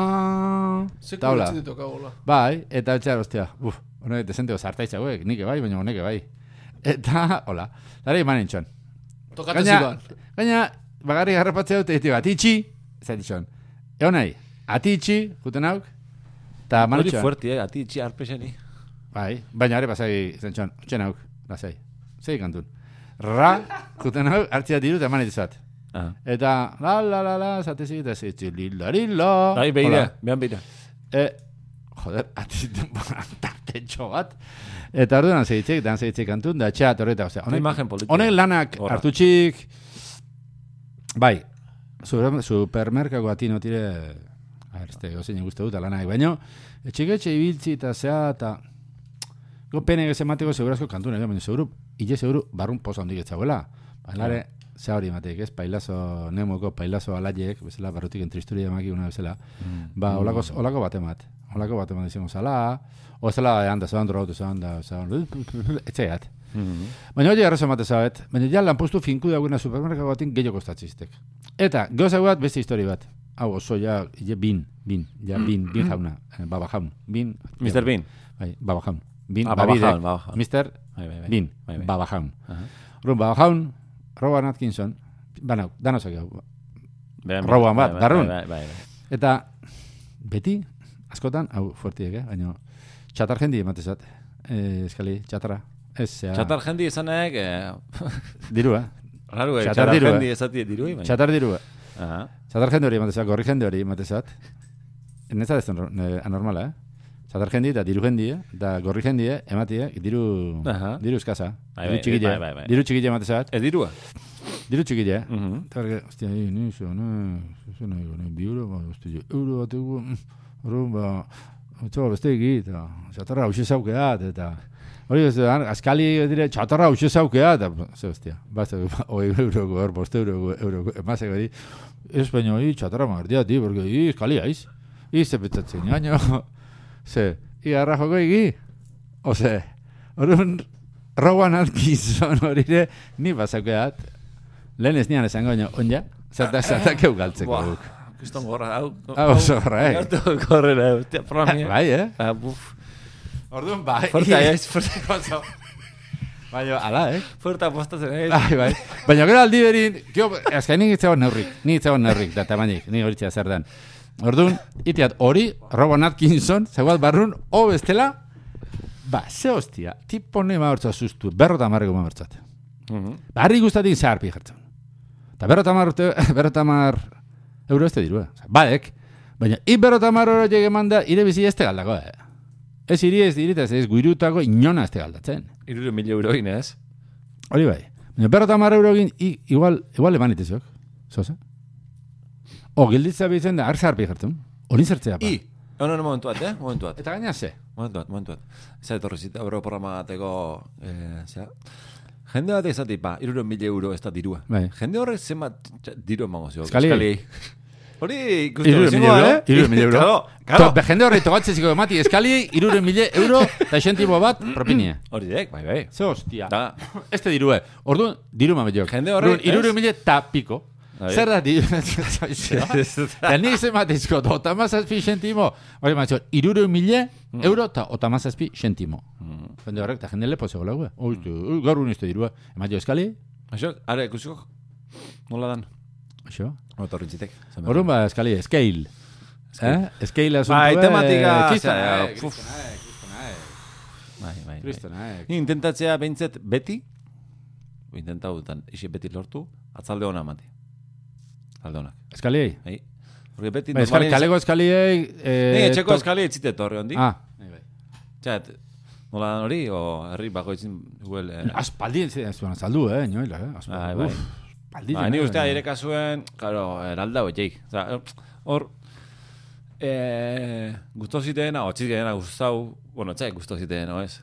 Taula. etxin ditu kagola. Bai, eta etxar, ostia, uf, honek desenteo zartaitzagoek, nike bai, baina honeke bai. Eta, hola, dara iman entxon. Gaina, zidoan. gaina, bagarri garrapatzea dute, ditu, atitxi, ez ditxon. Egon nahi, atitxi, juten hauk, eta Hori manutxon. fuerte, eh, ati itxi arpexeni. Bai, baina ere pasai zentxon, utxen hauk, lasai, zei kantun. Ra, juten hauk, hartzia diru eta eman dituzat. Ah. Eta, la, la, la, la, zatezik, eta zitzi, lila, lila. Bai, beira, behan beira. E, joder, atitzen tartetxo bat. Eta orduan zeitzek, dan zeitzek kantun, da txat horreta, osea, honek, lanak Horra. hartutxik, bai, super- supermerkako atino tire, a ver, este, gozein guzti dut, lanak, baino, etxiketxe ibiltzi eta zea, eta, go pene ez emateko segurazko kantun, baina seguru, ile seguru, barrun poza hondik etzagoela, bainare, zea hori emateik, ez, pailazo, nemoko, pailazo alaiek, bezala, barrutik entristuri emaki una bezala, Ba, olako, olako bat emat. Olako bat emat izango zala. O zela, handa, zelan durautu, zelan da, zelan, etxeat. Mhm. Baina hori arrazo emate zabet, baina ja lanpostu finku dagoena supermerkako batin gehiago kostatziztek. Eta, gauza bat, beste histori bat. Hau, oso ja, je bin, bin, ja, bin, bin jauna, eh, baba jaun, bin. Mr. Bean. Bai, baba jaun. Bin, Ah, Baba Jaun, Baba Jaun. Bai, bai, bai. bin, Bai, bai. baba jaun. Aha. Orduan, baba jaun, Rowan Atkinson, banau, danozak hau, Behan Roban bat, bai, bai, darrun. Bai, bai, bai. Eta beti, askotan, hau fuertiek, eh? baina txatar jendi ematezat, eh, eskali, txatara. Ez, zea, Txatar jendi esanek, eh, dirua, raro, eh, Txatar txatar jendi esati dirui, baina. txatar dirua. Aha. Txatar jende hori ematezat, gorri jende hori ematezat. Neza ez eh, anormala, eh? Txatar jendi eta diru jendi, eh? Da gorri jendi, eh? Ematie, diru, Aha. diru eskasa. Bai, diru bai, txikile, bai, diru txikile ematezat. Ez dirua. Diru txikile, eh? Mhm. Eta berge, ostia, hi, ni zo, ne, zo nahi go, ne, bi euro, ba, ostia, euro bat egu, horren, ba, otxo, beste egit, eta txatarra hauxe zaukeat, eta Hori ez da, askali dire, txatarra hau zezaukea, eta, ze hostia, basta, oi euroko, hor, boste euroko, euroko, emazeko di, ez baino, i, txatarra magartia, ti, porque, i, eskali haiz, i, ze petzatzen, gaino, ze, i, arra joko egi, oze, horren, roguan alkizon horire, ni bazaukeat, lehen ez nian esango, onja, zata, zata keu galtzeko guk. Kiston gorra, hau. Hau, zorra, eh. Gorra, eh. Bai, eh. Buf. Orduan, bai. Forta, ez, forta, gozo. Baina, ala, eh? Forta postatzen, eh? Bai, bai. Baina, gero aldi berin, gio, azkai nik itzegoen neurrik, nik itzegoen neurrik, da tamainik, nik horitzea zer den. Orduan, itiat, hori, Robon Atkinson, zegoat barrun, o bestela, ba, ze hostia, tipo ne maurtza sustu, berro eta marrego maurtzate. Uh mhm. ba, -huh. Barri guztatik zeharpi jertzen. Eta berro eta marrote, berro eta mar, euro ez te dirua. Badek, baina, i berro eta marrora llege manda, ire bizi ez te galdako, eh? Ez iri ez dirita, ez guirutako inona este galdatzen. Iruro mila euroin, ez? Hori bai. Baina berrota mar euro egin, igual, igual eman itezok. Zoza? O, gilditza bizen da, arza harpi jartzen. Hori zertzea pa. I, no, no, momentu bat, eh? Momentu bat. Eta gaina ze. Momentu bat, momentu bat. Eza etorri zita, euro programa eh, zera, Jende bat ezati, ba, iruro mila euro ez da dirua. Bai. Jende horrek zenbat diru emango zio. Eskali. Hori ikusten Irure mila euro, eh? Irure mila euro. Claro, To, claro. be jende horri togatzeziko emati eskali, irure mila euro, eta esentibo bat, propinia. Hori dek, bai, bai. Ze hostia. Da, Este dirue. Orduan, diru mametiok. Jende horrek, Orduan, Irure mila eta piko. Bai. Zer da di... Eta nik zematizko, otamazazpi sentimo, hori matxo, iruro mile euro eta otamazazpi sentimo. Jende horrek, eta jende lepo zegoela, gue. Oiztu, gaur unizte dirua. Ematio eskali, Això, are, ikusiko? Nola dan? Això. Otorrintzitek. Orduan ba, eskali, scale. Eh? Scale asuntu. Bai, tematika, Kristona, eh, kristona, eh, eh. Bai, bai, bai. Eh. Ni intentatzea behintzet beti, intentau dutan, isi beti lortu, atzalde hona mati. Atzalde honak. Eskaliei. Bai. Porque beti... Bai, eskali, kalego eskaliei... Eh, Ni etxeko tok- eskali etzite torre hondi. Ah, bai, bai. Txat, nola hori, o herri bakoitzin, huel... Eh, Aspaldi ez zuen azaldu, eh, inoila, eh. bai, Aspaldi, bai. uf, aspaldi Ba, ni eh, ustea ere kasuen, claro, eralda hoiek. Hor, eh, gusto ziteena, o txizgeena gustau, bueno, txai gusto ziteena, ez?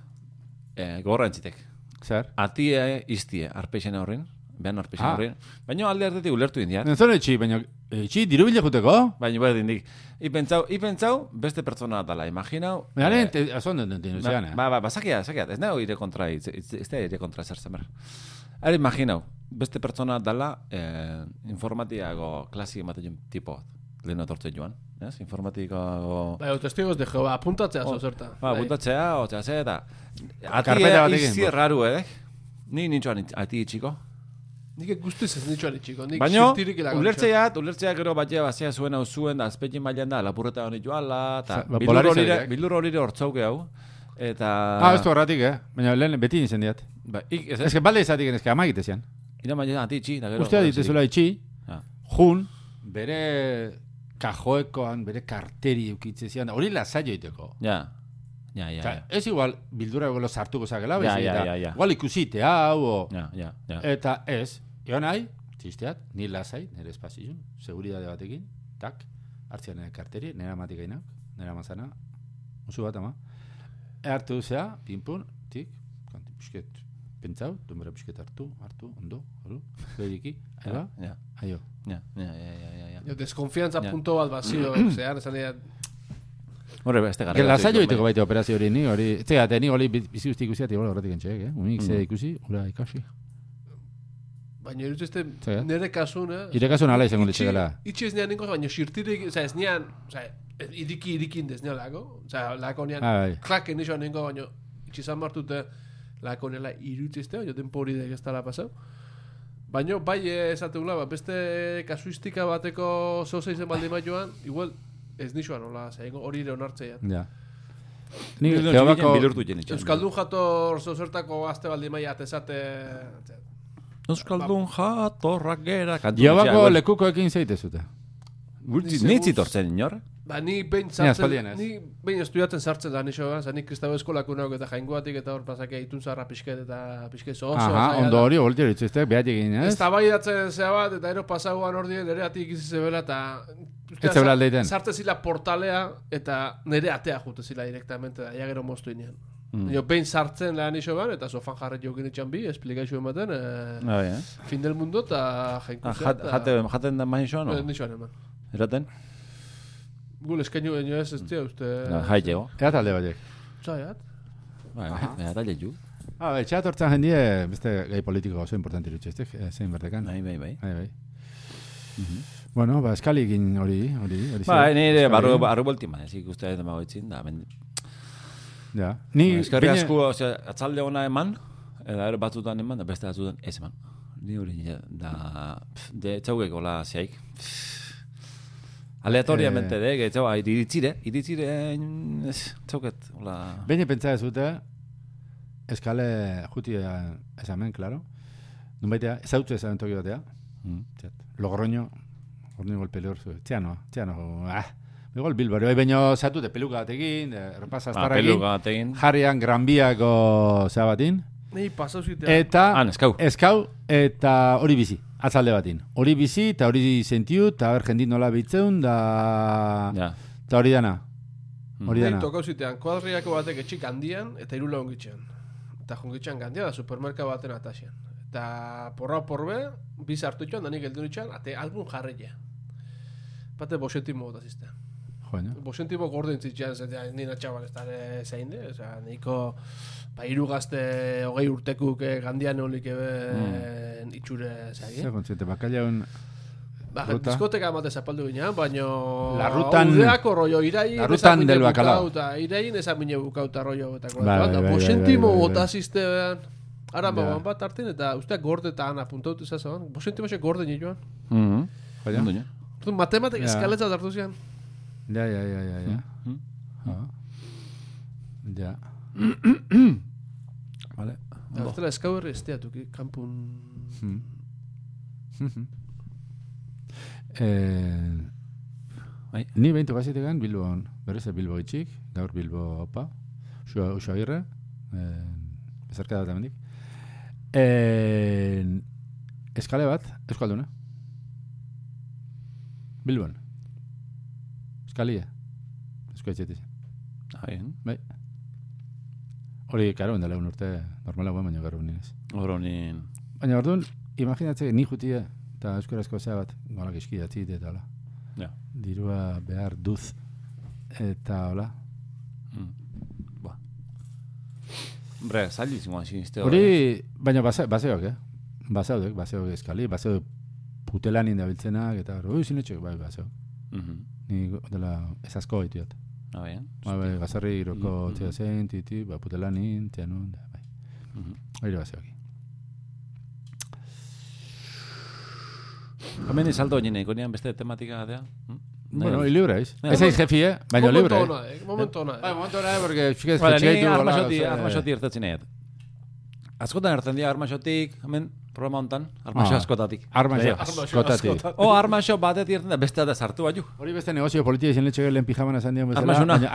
Eh, gogorra entzitek. Zer? Atie, iztie, arpeixen horren, behan arpeixen Ah. horren. Baina alde hartetik ulertu indiat. Nenzone etxi, baina etxi diru bila juteko? Baina berdin dik. Ipentzau, ipentzau, beste pertsona dala, imaginau. Baina, eh, eh, azon den den Ba, eh? ba, ba, sakia, sakia, ez nago ire kontra, ez da ire kontra zer zemer. Ara imaginau, beste pertsona dala eh, informatiago klasi ematen tipo bat. Lehen otortzen joan, ez? Informatikago... Bai, o testigos de Jehova, apuntatzea Oh, zozerta. Ba, buntatzea, otzea ze, eta... Karpeta Ati batekin, izi bo. erraru, eh? Ni nintxoan ati itxiko. Nik guztiz ez nitxoan itxiko. Nik ilako. ulertzeat, ulertzeat gero batia bazea zuen hau zuen, da azpetxin mailan da, lapurreta honi joala, eta ba, bildur horire hortzauke hau. Eta... Ah, ez du horratik, eh? Baina lehen beti nintzen diat. Ba, ik, ez, Ez que balde izatik, ez que ama egitezian. Ira maila ati itxi, da gero. Ustea ditezuela itxi, Ja. jun, bere kajoekoan, bere karteri eukitzezian, hori lasai joiteko. Ja. Ja, ja, ja. ez igual, bildura igual sartuko zakela, Ja, baizik, ja, eta ja, ja. igual ikusite hau, o, Ja, ja, ja. eta ez, joan nahi, txisteat, ni lasai, nire espazizun, seguridade batekin, tak, hartzean nire karteri, nire amatik gainak, nire amazana, musu bat ama, hartu zea, pinpun, tik, kanti pisket, pentsau, denbora pisket hartu, hartu, ondo, hori, behiriki, ega, Ja, aio. ja, ja, ja, ja, ja, deskonfiantza punto bat bazio, zean, esan dira, Horre, beste gara. Que lasai joiteko baita operazio hori ni, hori, ez zera, ni hori bizi guzti ikusi, igual horretik entxeek, eh? Unik ze Mm. ikusi, ura ikasi. baina irutzeste Zer? nire kasun, eh? Ire kasu nala izango litzekela. Itxi ez nean ninko, baina xirtirik, oza, ez nean, oza, iriki irikin dez nean lako, oza, lako nean, Ah, bai. klaken nixo ninko, baina itxi zan martute lako nela irutzizte, baina denpori dek ez dala pasau. Baina bai eh, esateula, ba, beste kasuistika bateko zoze izen baldin bat joan, igual ez nixoan, hola, zaingo hori ere onartzea. Ja. Ni Jehovako... bilurtu jen itxan. Euskaldun jator zozertako azte baldin maia atezate... Euskaldun jatorrak gera. kantu Jehovako bitxia, lekukoekin zeite zute. Gultzi, Ni nitzi seguz- tortzen inor. Ba, ni behin sartzen, ez. ni behin estudiatzen sartzen da nixo, ba, ni kristau eskolako nauk eta jaingoatik eta hor pasake itun zarra pixket eta pixket zo oso. Aha, ondo hori, volti hori itzuzte, behatik egin, ez? Ez tabaidatzen zea bat, eta ero pasauan hor dien, nire atik izi zebela, eta... Ez zebela aldeiten. Sartzen zila portalea, eta nire atea jute zila direktamente, da, ja gero moztu inean. Mm. Jo, behin sartzen lan iso ban, eta sofan jarret jokin itxan bi, esplikazio ematen, eh, Ah, ja. fin del mundo, eta Ah, jainkuzea, jat- jate, jaten da main xoan, Eh, no? Nixoan eman. Eraten? Gul eskainu baino ez ez tia, uste... Na, Jai jego. Ea talde batek. Zaiat. Bai, bai, eta lehiu. Ah, bai, txat hortzen jendie, beste gai politiko oso importante irutxe, ez eh, zein bertekan. Bai, bai, bai. Bai, bai. Bueno, ba, eskalikin hori, hori, hori. Bai, zer, nire barru, barru bolti man, ez ikuste eta magoitzin, da, ben, Ja. Ni, eskerri bine- asko, osea, atzalde ona eman, eta ero batzutan eman, da beste batzutan ez eman. Ni hori da, pff, de txaugek hola zeaik. Aleatoriamente, Eh. de, gehiago, iritzire, iritzire, ez, txauket, hola... Behin pentsa ez dute, eskale juti esamen, claro. Nun baitea, ezautu esamen toki batea. Mm. Txat, Logroño, hori igual peleor zu. Txano, txano, ah. Igual Bilbao, bai baino zatu de peluka batekin, de repasa Ah, peluga batekin. Jarrian Gran Biako zabatin. Nei pasau zitea. Eta, Ah, neskau. eskau, eta hori bizi, atzalde batin. Hori bizi, eta hori sentiu, eta ber jendit nola bitzeun, da... Ja. Eta hori dana. Mm. Hori dana. tokau zitean, kuadriako batek etxik handian, eta iru laungitxean. Eta jongitxean gandia da supermerka baten atasian. Eta porra porbe, biz hartu itxan, da nik eldu itxan, ate album jarreia. Bate bosentimo gota ziztean. Joen, Bosentimo gorden zitxean, zetean, nina txabal ez dara zein de, oza, niko, ba, iru gazte hogei urtekuk eh, gandian holik ebe itxure zeagi. Zer kontziente, bakailaun Ba, Ruta. diskoteka emate zapaldu ginean, baino... La rutan- Udeako rollo, irain... La rutan del bacalao. Irain ezan mine bukauta rollo. Eta Bai, bai, bai, bai, Bosentimo bai, bai, bota bai. ziztean. Ara, ba, bat hartin, eta usteak gordetan apuntautu izazoan. Bosentimo xe gorde nioan. Mhm. Baina? Ondo, ja. Orduan, Matematik Ja. eskaletza hartu zian. Ja, ja, ja, ja, ja. Ah. Ja. vale. Eta Ostela, eskau herri esteatuki, kampun... Mm. Mhm. eh, Bai. ni behintu gazitegan Bilbon, berez Bilbo itxik, gaur Bilbo opa, usua, usua agirre, eh, bezarka da tamendik. Eh, eskale bat, euskalduna. Bilbon. Eskalia. Eskoetxetik. Ah, bien. Hori, karo, endala un urte normala guen, baina gaur ninez. Oro ni... Baina orduan, imaginatze, ni jutia, eta euskarazko zea bat, golak eskidatzit, eta hola. Ja. Dirua behar duz, eta hola. Mm. Ba. Hombre, zaila izango siniste. Hori, baina base, baseok, eh? Baseodek, baseok eskali, baseok putelanin dabiltzenak, eta hori, zinetxek, bai, baseok. Mhm. Ni dela, ez asko gaitu jat. Ah, bien. Bai, bai, gazarri iroko Mhm. tzea zen, titi, ba, putelanin, tianun, da, bai. Mhm. Hori baseok. Hemen izaldo nien, ikonean beste tematika da. Hm? Bueno, y libre, ¿es? Bai. Ez eiz jefi, eh? Baina libre. Momentu eh? ona, eh? Momentu ona, Bai, eh? momentu hona, porque txikez Vale, ni armaxoti, gauza, armaxoti ertatzen eget. Askotan erten dira armaxotik, hemen, programa hontan, armaxo Ah. askotatik. Armaxo, Armaxo askotatik. O armaxo batet irten da, beste da sartu baiu. Hori beste negozio politia izan letxege lehen pijaman esan dion bezala, Armaxuna. baina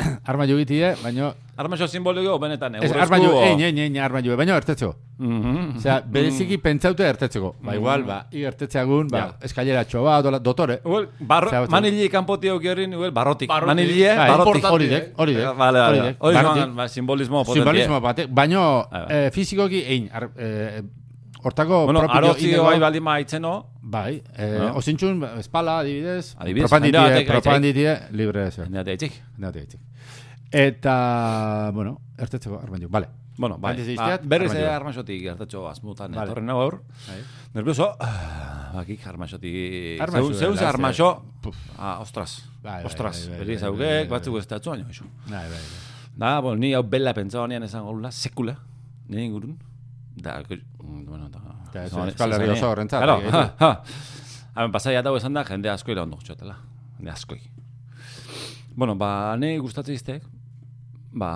arma jugitie, ertetzeko. arma jugitie, baina... Armaxo simboliko benetan, Ez, eurrezko... arma ju, ein, ein, ein, arma ju, baina ertetzeko. Mhm. Osea, bereziki pentsaute ertetzeko. Ba, igual, ba, i ertetzeagun, ba, Ja. eskailera txoba, dola, dotore. Uel, barro, Zea batzuk. manili kanpoti aukerin, uel, barrotik. Barrotik. Manilie, Bai, barrotik. Hori eh? dek, hori dek. Vale, vale. Hori ba, simbolismo potente. Simbolismo batek, baino Bai, bai. eh, fizikoki ein, ar, eh, hortako Bueno, propio arotzi inego- bai baldin maitzeno, Bai, eh, No? osintxun, espala, adibidez, Adibidez, propanditie, propanditie, libre ez. jendeate itxik. Neate gaitzik. Eta, bueno, ertetzeko arman juk, vale. Bueno, bai, Antes ba, izteat, berriz armaio. ere armaxotik gertatxo azmutan Vale. etorren nago hor. Bai. Nervioso, ah, bakik armaxotik... Armaxo Zeun, dela, ze armaxo, ah, ostras, Bai, bai, ostras, bai, bai, berri bai, zaugek, bai, bai. batzuk ez datzu, baina, iso. Bai, bai, bai. Da, bueno, ni hau bella pentsa honean esan gaula, sekula, nire ingurun. Da, bueno, zone- Euskal Herri oso horrentzat, Claro, eh, ha, ha. Hemen pasai atau esan da, jende asko ira ondo txotela. Jende askoi. Bueno, ba, ne gustatzen iztek, ba,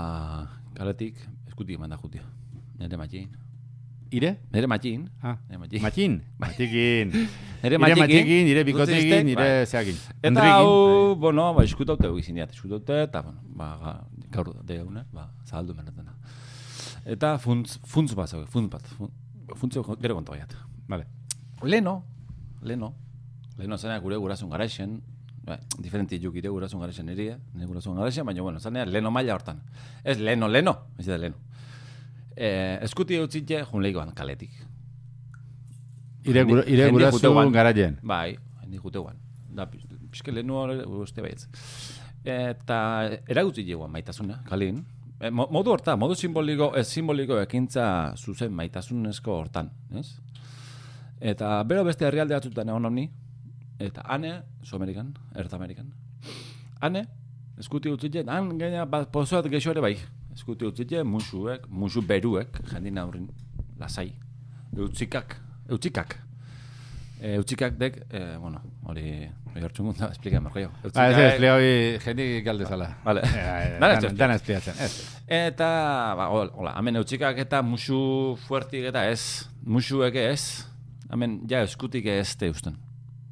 kaletik, eskutik eman da jutia. Nere matxin. Ire? Nere matxin. Ah, Nere matxin. Matxin. Matikin. Nere matxikin. matikin, ire Utzi bikotekin, iztek, ire bai. zeakin. Eta hau, bueno, ba, eskutaute hau izin diat, eskutaute, eta, bueno, ba, ga- gaur de una, ba, zahaldu menetena. Eta funtz, funtz bat, funtz bat, fun- funtz gero kontu gaiat. Vale. Leno, leno, leno zenak gure gurasun garaixen, ba, diferenti juk ire gurasun garaixen nire, nire gurasun garaixen, baina, bueno, zanean leno maila hortan. Ez leno, leno, ez da leno. Eh, eskuti utzitxe, jun lehikoan kaletik. Ire, gura, ire jende gurasu juteguan. garaien. Bai, hendi juteuan. Da, pixke lehenu hori uste baitz. Eta eragutzi jegoan maitasuna, kalin. E, mo- modu horta, modu simboliko, ez simboliko ekintza zuzen maitasunezko hortan, ez? Eta bero beste herrialde batzutan egon honi, eta ane, zu Amerikan, Erta Amerikan. Ane, eskuti utzitxe, han gaina pozoat geixo ere bai. Eskuti utzitxe, musuek, musu beruek, jendin aurrin, lasai. Eutzikak, eutzikak. E, eutzikak dek, e, bueno, hori, hori hartzun da, esplika marko jo. Ah, ez, ez, leo hori jendi galdezala. Vale. Eh, dana espliatzen, ez. Eta, ba, hol- hola, hemen eutzikak eta musu fuertik eta ez, musuek ez, hemen ja eskutik ez te usten.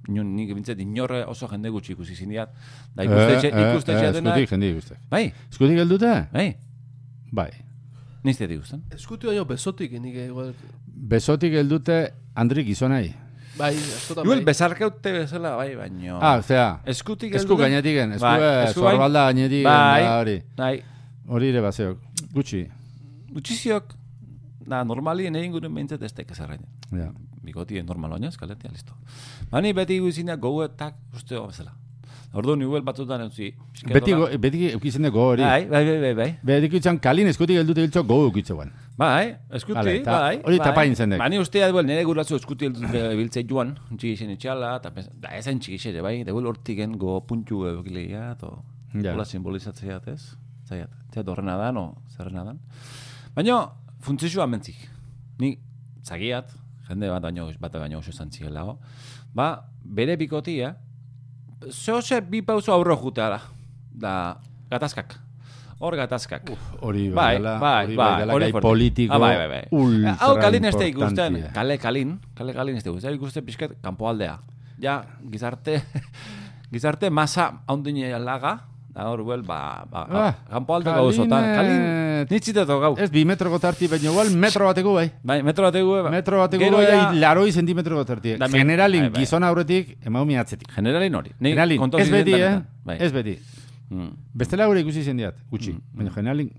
Nik bintzat inorre oso jende gutxi ikusi zindiat. Da ikustetxe, Eh, eh, ikustetxe eh, atenak, Eskutik, jendi guztek. bai, Eskutik geldute? bai, Bai. nizte ikusten. Eskuti baino besotik, nik igual... Besotik geldute Andrik gizonai. Bai, askotan Igual bai. bezarkaute bezala, bai, baino... Ah, osea, eskutik esku heldu da- gainetiken, esku Bai, eh, esku zorbalda gainetiken, Bai. Bai, Hori ere baseok. Gutxi. gutxiziok, da, normalien egin gure behintzat ez teke zerrain. Ja. Bigoti normal oinaz, kaletia, listo. Bani beti guzinak goguetak uste bezala. Ordu ni huel batzutan pixkat Beti, go, beti eukitzen dugu hori. Bai, bai, bai, bai, bai. Beti itzan kalin eskutik geldute hiltzo go eukitzean. Bai, eskuti, Vale, ta- bai. hori bai. tapain zen dek. Ba, ni ustea duel, nire guratzu eskuti biltzei joan, txiki zen itxala, eta da, ezen txiki xere, bai, deguel hortiken go puntu egileia, to, Ja. hola simbolizatzea, ez? Zaiat, zaiat horrena da, no, zerrena da. Baina, funtzizua mentzik. Ni, zagiat, jende bat baino, bat baino oso zantziela, ho. ba, bere bikotia, zehose bi pauso aurro juteala, da, gatazkak. Hor gatazkak. Hori Bai, bai, hori bai, gai fuerte. politiko Ah, bai, bai, bai. ultra Hau kalin ez da ikusten, kale kalin, kale kalin ez da ikusten, ikusten pixkat kanpoaldea. Ja, gizarte, gizarte masa haundine laga, da hor buel, ba, ba, Ah, kanpoaldeko Kalin, gauzotan. eh, Kalin, nitziteto gau. Ez bi metro gotarti, baina igual metro bateko bai. Bai, metro bategu, Metro bateko bai, ja- laroi zentimetro gotarti. Da, me- Generalin bai, bai. gizon aurretik, emaumi atzetik. Generalin hori. Ni Generalin, ez beti, eh? Bai. Ez beti. Mm. Bestela gure ikusi zen diat, gutxi. Mm, Baina generalin,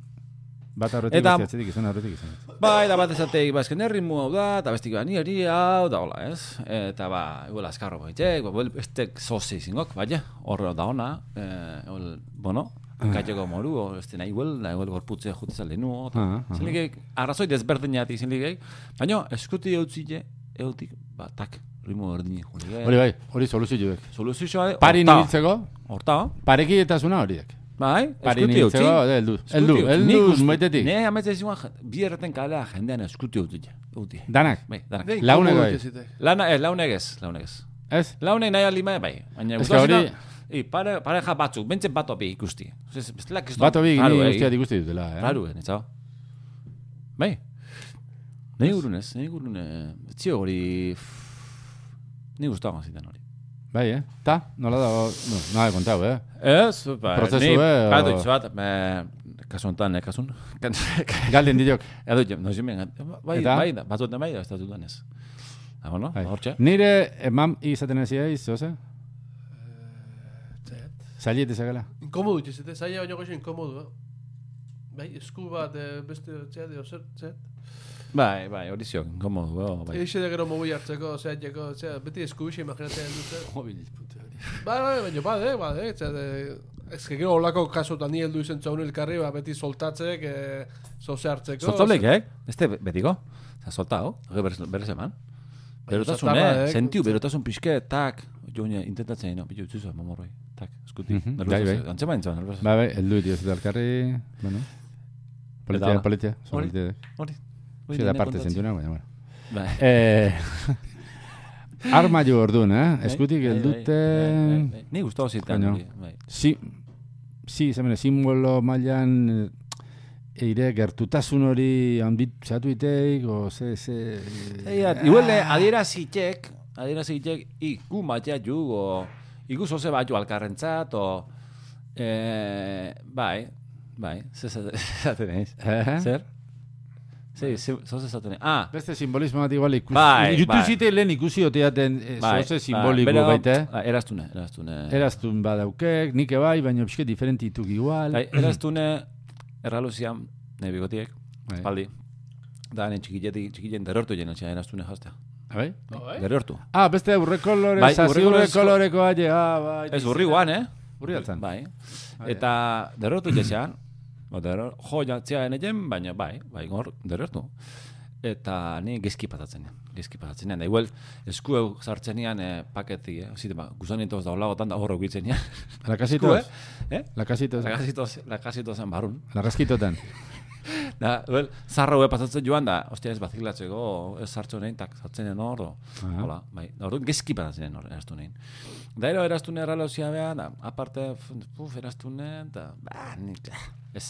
bat aurretik, Eta- beste atzetik, gizon aurretik izan. Bai, da bat esateik, ba, esken erritmo hau da, eta bestik ba, ni hori hau, da hola, ez? Eta ba, igual azkarro baitek, ba, bel, estek zoze izingok, baina, horre da ona, eh, igual, bueno, kaiteko moru, o, este nahi igual, nahi igual gorputze jutza lehenu, Ah, ah. zinlikek, arrazoi desberdinat izinlikek, baina, eskuti eutzile, eutik, ba, tak, ritmo erdini, julik, Hori bai, hori soluzio juek. soluzioa, Pari horta, nibiltzeko, horta, pareki eta zuna horiek. Bai, Pari eskuti eutzi, nibiltzeko, heldu, heldu, heldu, maitetik. Ne, ametze ziuan, bi erraten kalea jendean eskuti eutzile, euti. Danak, Bai, danak. Nei, Launek bai. Lana, ez, launek ez, launek ez. ez? Launek nahi alima bai. Baina Ez hori- I, pare, pareja batzuk, bentzen bat obi ikusti. Bestela kiston. Bat Raro, gini eh? ikusti dutela, eh? Raro, eh, netzao. Bai. Nahi gurunez, nahi gurune. Zio hori... Ni guztago zitan hori. Bai, eh? Ta, nola da, no, nola kontau, eh? Ez, ba, Prozesu, ni, eh, Batu o- bat, me, kasu honetan, eh, kasun. Galden diok. Edo, no zimen, bai, Eta? bai, da, batzuetan bai, ez da dudan ez. Ah, bueno, Bai. hortxe. Nire emam izaten ez iaiz, zoze? Zet. Zaliet ezagala. Inkomodu ikezite, zaila baino goxo inkomodu, eh? Bai, esku bat, eh, beste, zet, dio, zer, zet. Bai, bai, hori zio, inkomodu, oh, bai. Eixe de gero mogu hartzeko, zeateko, zet, beti esku bixe imaginatzen dute. Mobil, puta hori. Bai, bai, baina bade, bade, zet, eh, ez que gero olako kasutan ni heldu izen zaun elkarri, ba, beti soltatzek, eh, zoze hartzeko. Soltablek, eh? Este betiko. Za soltao, berez, berez eman. Berotasun, eh? Sentiu, berotasun pixke, tak. Jo, ne, intentatzen, no, bitu zuzu, mamorroi. Tak, eskuti. Mhm, Nervioso, bai, bai. Antzema nintzen, nervioso. Bai, bai, eldu dio zute alkarri, bueno. Politia, politia, Hori. politia. Hori. Sí, da parte zentuena, baina, bueno. Bai. Eh, arma jo orduan, eh? Bai, Eskutik bai, eldute... bai, bai, bai. Ni gustavo zitan, bai. Si, si, zemene, simbolo mailan eh, eire gertutasun hori handitzatu iteik, o ze, ze... Eia, eh, adierazitek, adierazitek, iku matea ju, o iku zoze bat jo alkarrentzat, o... Eh, bai, bai, ze zaten eiz. Eh? Zer, zoze zaten. Ah, Beste simbolismo bat igual ikusi. Bai, Jutu bai. zite lehen ikusi oteaten eh, bai. zoze simboliko Bera- baite. Ah, Eraztune, eraztune. Eraztun badaukek, nike bai, baina pixke diferentituk igual. Bai, eraztune, erraluzian, nahi bigotiek, Bai. paldi. Da, ne txikilletik, txikillen derrortu jena txea eraztune jaztea. Bai? Bai? Derrortu. Ah, beste urre kolore, Bai, zazi urre kolorekoa, je, ah, bai. Ez urri guan, eh? Urri altzan. Bai. Ah, Eta derrotu jesean, o derro, jo jatzea enegen, baina bai, bai gor derrotu. Eta ni gezki patatzen nian, gezki patatzen nian. Da igual, esku eu sartzen nian eh, paketi, eh? Zite, ba, guzanitos da olagotan da horro gitzen nian. Lakasitos. Esku, eh? Eh? Lakasitos. Lakasitos, lakasitozen barun. Larraskitotan. Da, well, zarra hue pasatzen joan da, ostia ez baziklatzeko, ez sartzen nein, tak sartzen den hor, hola, bai, orduan gezki patatzen den hor, eraztu nein. Da, ero eraztu nein erralauzia beha, da, aparte, puf, eraztu nein, da, ba, nik, ez.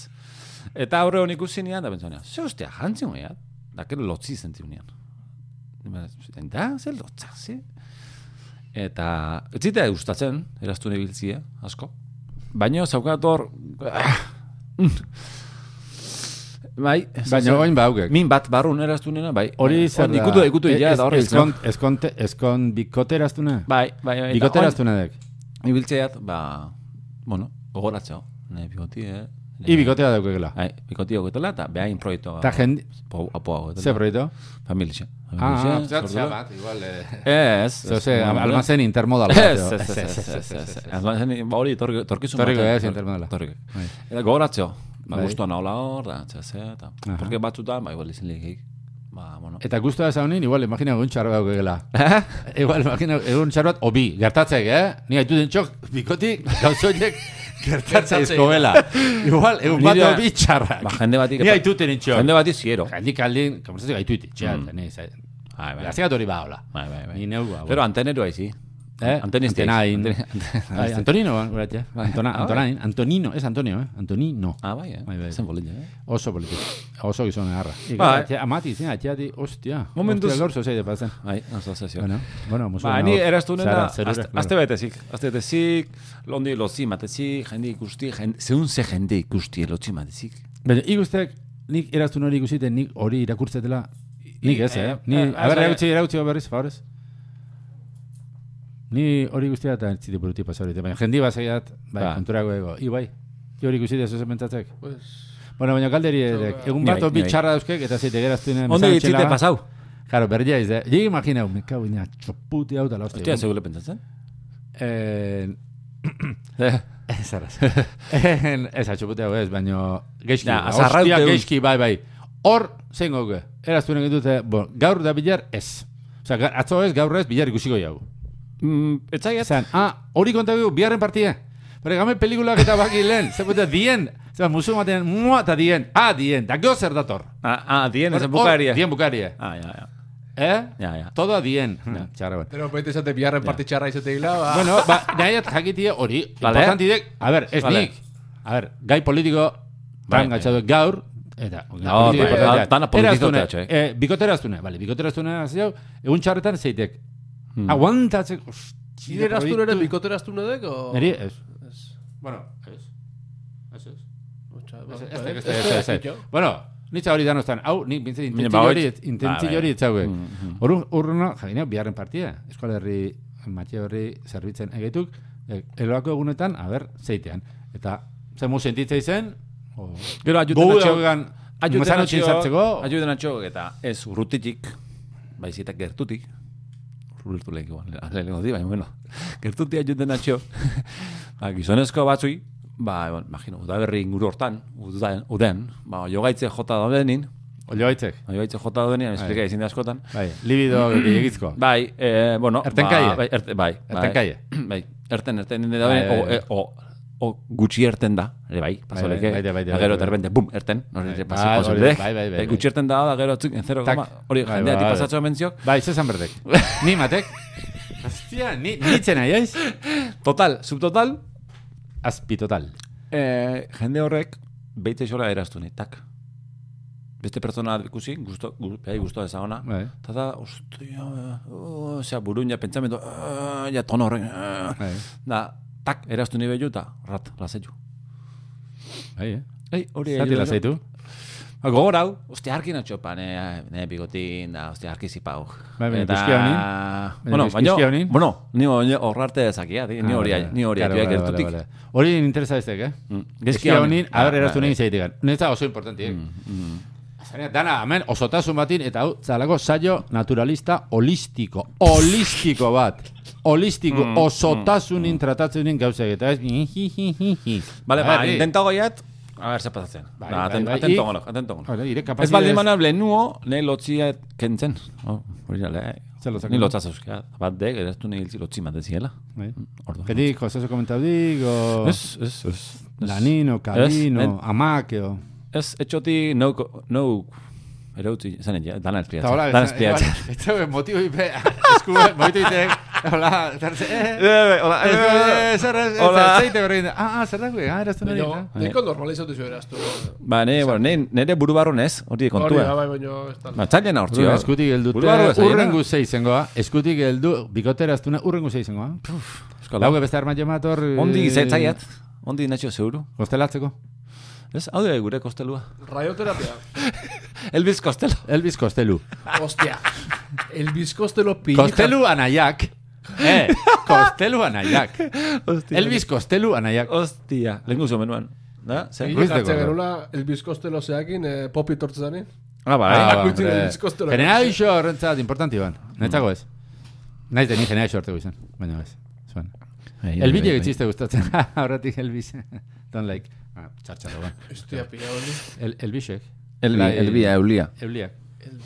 Eta aurre hon ikusi nian, da bentzau nean, ze ostia, jantzin hoiat, da, kero lotzi zentiu nian. Da, ze lotza, ze? Eta, ez zite gustatzen, eraztu biltzie, asko. Baina, zaukat hor, ah, Bai, Baina ez- oin baugek. Min bat barrun eraztu nena, bai. Hori zer da? Ikutu, ikutu, ja, Ez- da hor Eskon, eskon, eskon bikoteraztuna? Bai, bai, bai. Bikoteraztuna dek? Ibiltzeat, ba, bueno, gogoratzeo. Ne, bigoti, eh? I bikotea daukegela. Bai, bikotio gotela, eta behain proiektu. Ta jende, Po, apoa gotela. ze proieto? Familia. Ah, zatzea bat, igual. Ez. Ze, almazen intermodal Ez, bat. ez, ez, ez, ez. Almazen, ba, hori, torki- torkizun Torriko batean, ez, intermodala. Torriko. Bai. Gogoratzeo. Ba, Bai. guztua nahola hor, da, txea, ze, eta. Aha. Porque batzutan, ba, igual izin lehik. Ba, bueno. Eta guztua ez haunin, igual, imagina egun txarra daukegela. igual, imagina egun txarra bat, obi, gertatzek, eh? Ni haitu den txok, bikotik, gauzoiek, gertatzea izkobela. igual, egun bat obi txarrak. Ba, jende batik... Ni haitu den txok. Jende bati ziero. Jendik aldin, komerzatik haitu iti, txea, Mm. ni, zai. Bai, bai. Gaztegat hori ba, hola. Bai, bai, bai. Ni neugua. Pero antenero aizi. Eh? Antenista. Antenain. Antena- Bai, Antonino, gurat, ja. Antona, Ah, bai. Antonain, Antonino, ez Antonio, eh? Antonino. Ah, bai, eh? Bai, bai. Zen bolilla, eh? Oso politik. Oso gizon egarra. Bai. Bai. Amati, zin, atxeati, ostia. Momentuz- Ostia, gaur zozeide pasen. Bai, asociazio. Bueno, bueno, musu. Ba, ni eraztunena, Zerure, azte, betezik, azte betezik, londi lozi matezik, jende ikusti, zehun ze jende ikusti lotzi matezik. Baina, ikustek, nik eraztun hori ikusiten, nik hori irakurtzetela, nik ez, eh? Ni, eh, a ber, eh, erakutsi, erakutsi berriz, favorez. Ni hori guztia eta entzite buruti pasarite, baina jendi bazaiat, bai, Ba. konturago ego, i bai, i hori ikusitea zuzen pentsatzek. Pues, Bueno, baina galderi edek, Zau, egun Ni bat bi ni bai. txarra dauzkek, eta zeite geraztuinen Ondo ditzite pasau. Claro, berria iz, eh? Llega imaginau, me cago en la txoputi hau tala, hostia. Hostia, segule pentsatzen? Eh, Eh, ez arraz. Ez, txoputi hau ez, baina ba, azarraute hostia, un. geizki, bai, bai. Hor, zein goge, eraztunen dute, bo, gaur da bilar, ez. Osa, atzo ez, gaur ez, bilar ikusiko jau. Mm, etzaiet? Zan, ah, hori konta bihu, biharren partia. Pero game pelikulak eta baki lehen, ze puta, dien, zan, musu maten, mua, eta dien, ah, dien, da gero zer dator. Ah, ah, dien, ezen Hor- bukaria. Dien bukaria. Ah, ja, ja. Eh? Ja, ja. Todo dien. Txarra, bueno. Pero baita esate biharren parti txarra izate gila, ba. Bueno, ba, nahiat jakitie hori, Vale. importantidek, a ver, ez Vale. nik, a ver, gai politiko, Bai, ban gatxatu gaur, eta, No, politiko bai, importantea. dana politiko Eraztune, teatxo, eh. eh, bikoteraztune, vale, bikoteraztune, zeu, egun txarretan zeitek, Hmm. aguantatzek, Zire eraztun ere bikoteraztun edek, o... Neri, ez. Ez. Bueno, ez. Ez, ez. Ba, ba, Bueno, nitza hori danostan, hau, nik bintzen Baina, intentzi ba, hori, intentzi Ah, bai. hori etzauek. Mm, mm. Horu, urruno, jakineo, biharren partia, Euskal Herri, Matxe horri zerbitzen egeituk, e, eloako egunetan, a ber, zeitean. Eta, ze mu sentitzei zen, o, Gero ajuten atxo- Ajuten atxo- Ajuten atxo, eta ez urrutitik, baizitak gertutik, urrutu lehik igual, lehenko di, baina bueno, gertutik ajuten atxo, ba, gizonezko batzui, ba, bueno, imagino, udaberri inguru hortan, uden, uden ba, jogaitze jota daudenin, olio baitzek. jogaitze jota daudenin, esplika izin da askotan, Bai, libido gehiagizko. Bai, eh, bueno, Ertenkaie? ba, bai, erte, bai, bai, Ertenkaie? bai, erten, erten, da, Bai, o, bai, e, o, o, gutxi erten da, ere bai, pasoleke, bai, bai, bai, gero bai, de repente, bum, erten, hori Bai, pasi, bai, bai, bai, bai, bai. gutxi erten da, da gero, tzuk, en zero, Tak. goma, hori, Bai, jendea, bai, bai. pasatxo mentziok, Bai, zezan berdek. Ni matek. Hostia, ni, nitzen aiz? total, subtotal, Azpi total. eh, jende horrek, beitze xola eraztu ni. Beste pertsona ikusi, gusto, gu, behai gusto ezagona, Bai. eta da, ostia, oh, osea, burun, ja, pentsamendu, ah, ja, tono horrek, ah, Bai, da, tak, eraztu ni behiu, eta, rat, lasaitu. bai, eh? Ei, hori Zati lasaitu. Ba, Gogor hau, ostia arki natxopa, ne, ne bigotin, da, ostia arki zipau. Bai, baina ikuski hau nin? Bueno, baina, bueno, ni hori horrarte ezakia, ni Ah, hori, vale, ni hori, vale, gertutik. Hori interesa ez eh? Mm, Gezki hau nin, a ber, Ah, eraztu bai, nien zeitik. Neta oso importanti, eh? Mm. Dana, hemen, osotasun batin, eta hau, zalako saio naturalista holistiko. Holistiko bat. Holistiko, Mm, osotasunin tratatzen gauzak, eta ez... hihihihi. Vale, A ba, ber, eh, intenta goiat, a ver, zer pasatzen. Bai, Ba, bai, aten- bai, atento i- gono, atento gono. Hore, ire Ez baldin mana blenuo, ne lotzia kentzen. Oh, hori jale, lotzak Ni kentzen? lotzaz euskera. Bat dek, eraztu nahi hiltzi lotzi bat deziela. Bai. Ordu. Gedik, Jose komentaudik, o... Ez, ez, ez. Lanino, Kalino, Ez, Amakeo... Ez, etxoti, no, no, erautzi, zan ja, dana Eta espliatzen. hola, Dana espliatzen. ez da motibo ipe, eskube, moitu itek, hola, tarze, eh, Hola, eh, zer, ez, Hola. zeite berrein, ah, ah, zer da guen, ah, eraztu nire, Baina, neko normalizatu zio eraztu. Ba, ne, bueno, ne, nere buru barron ez, hori Hori kontua. bai, baina, ez da. Ba, txailen hortzio. Eskutik geldute, Buru barru ez urren aiena. guzei zengoa, eskutik geldu, bikotera aztuna, urren guzei zengoa. Eskola. Lauge beste arma jemator... Ondi gizaitzaiat, ondi natxo zeuru. Kostelatzeko. Ez, hau da gure kostelua. Radioterapia. Elbiz kostelo. Elvis Kostelu. Hostia. El bizkostelo pili. Kostelu anaiak. Eh, Kostelu anaiak. Hostia. Elvis Kostelu anaiak. Hostia, lehen guzo menuan. Da? Zer? Cordero. genula Elvis Costello zeakin, eh, popi tortzanin. Ah, bai. Ah. Elvis. Generalizio horrentzat importanti ban. Netzako ez. Naiz de ni generalizio horteko izan. Baina ez. Bai, El bai, bide bai. gitziste gustatzen. Horretik Elvis. Don't like. Ah, txatxalo ban. Hostia, pilla hori. El, Elvisek. Elbi, Bai. elbia, eulia. Euliak. El-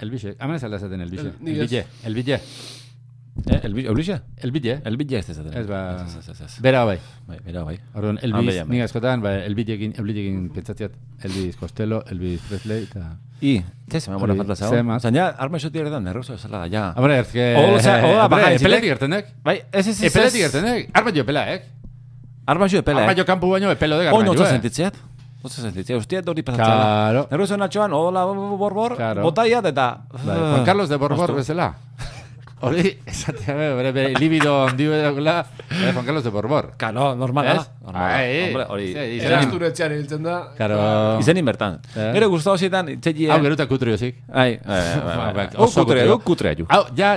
Elvisek. Hemen ez aldazaten Elvisek. El- nik ez. Elbide. Elbide. Eh, elbi, eulia? Elbide. Elbia ez ezaten. Ez ba- Ez, ez, ez, ez. Bera bai. Bai, bera, bai. Orduan, Ah, Elvis, beia, bai. nik askotan, ba, Elbidekin, Elbidekin pentsatziat, Elvis Costello, Elvis Presley, eta... I, te se me Hori, falta más. Zan ja, arma esoti ere da, nerroso esala da, ja. Hombre, ez que... Bajan epeletik zitek. gertenek. Bai, ez, ez, ez, ez. Epeletik gertenek. Arma jo epela, eh? Arma jo epela, Arma eh? jo kampu baino epelo de Oin garma otza jo, eh? sentitzeat. Otza sentitzeat. Ustiat hori pasatzen. Claro. Nerroso natxoan, ola, borbor, Claro. botaiat eta... Bai, Juan Carlos de Borbor bezala. Hori, esatea, be, bere, bere, libido ondio edakula, eh, Juan Carlos de Borbor. Claro, normala. Hombre, hori... Era asturetxean hiltzen da. Claro. Izenin bertan. Eh? Gero gustavo zietan, itxekie... Hau geruta kutrio zik. Ai, Ba, ba, Hau kutrea. hau kutrea ju. Hau, ja,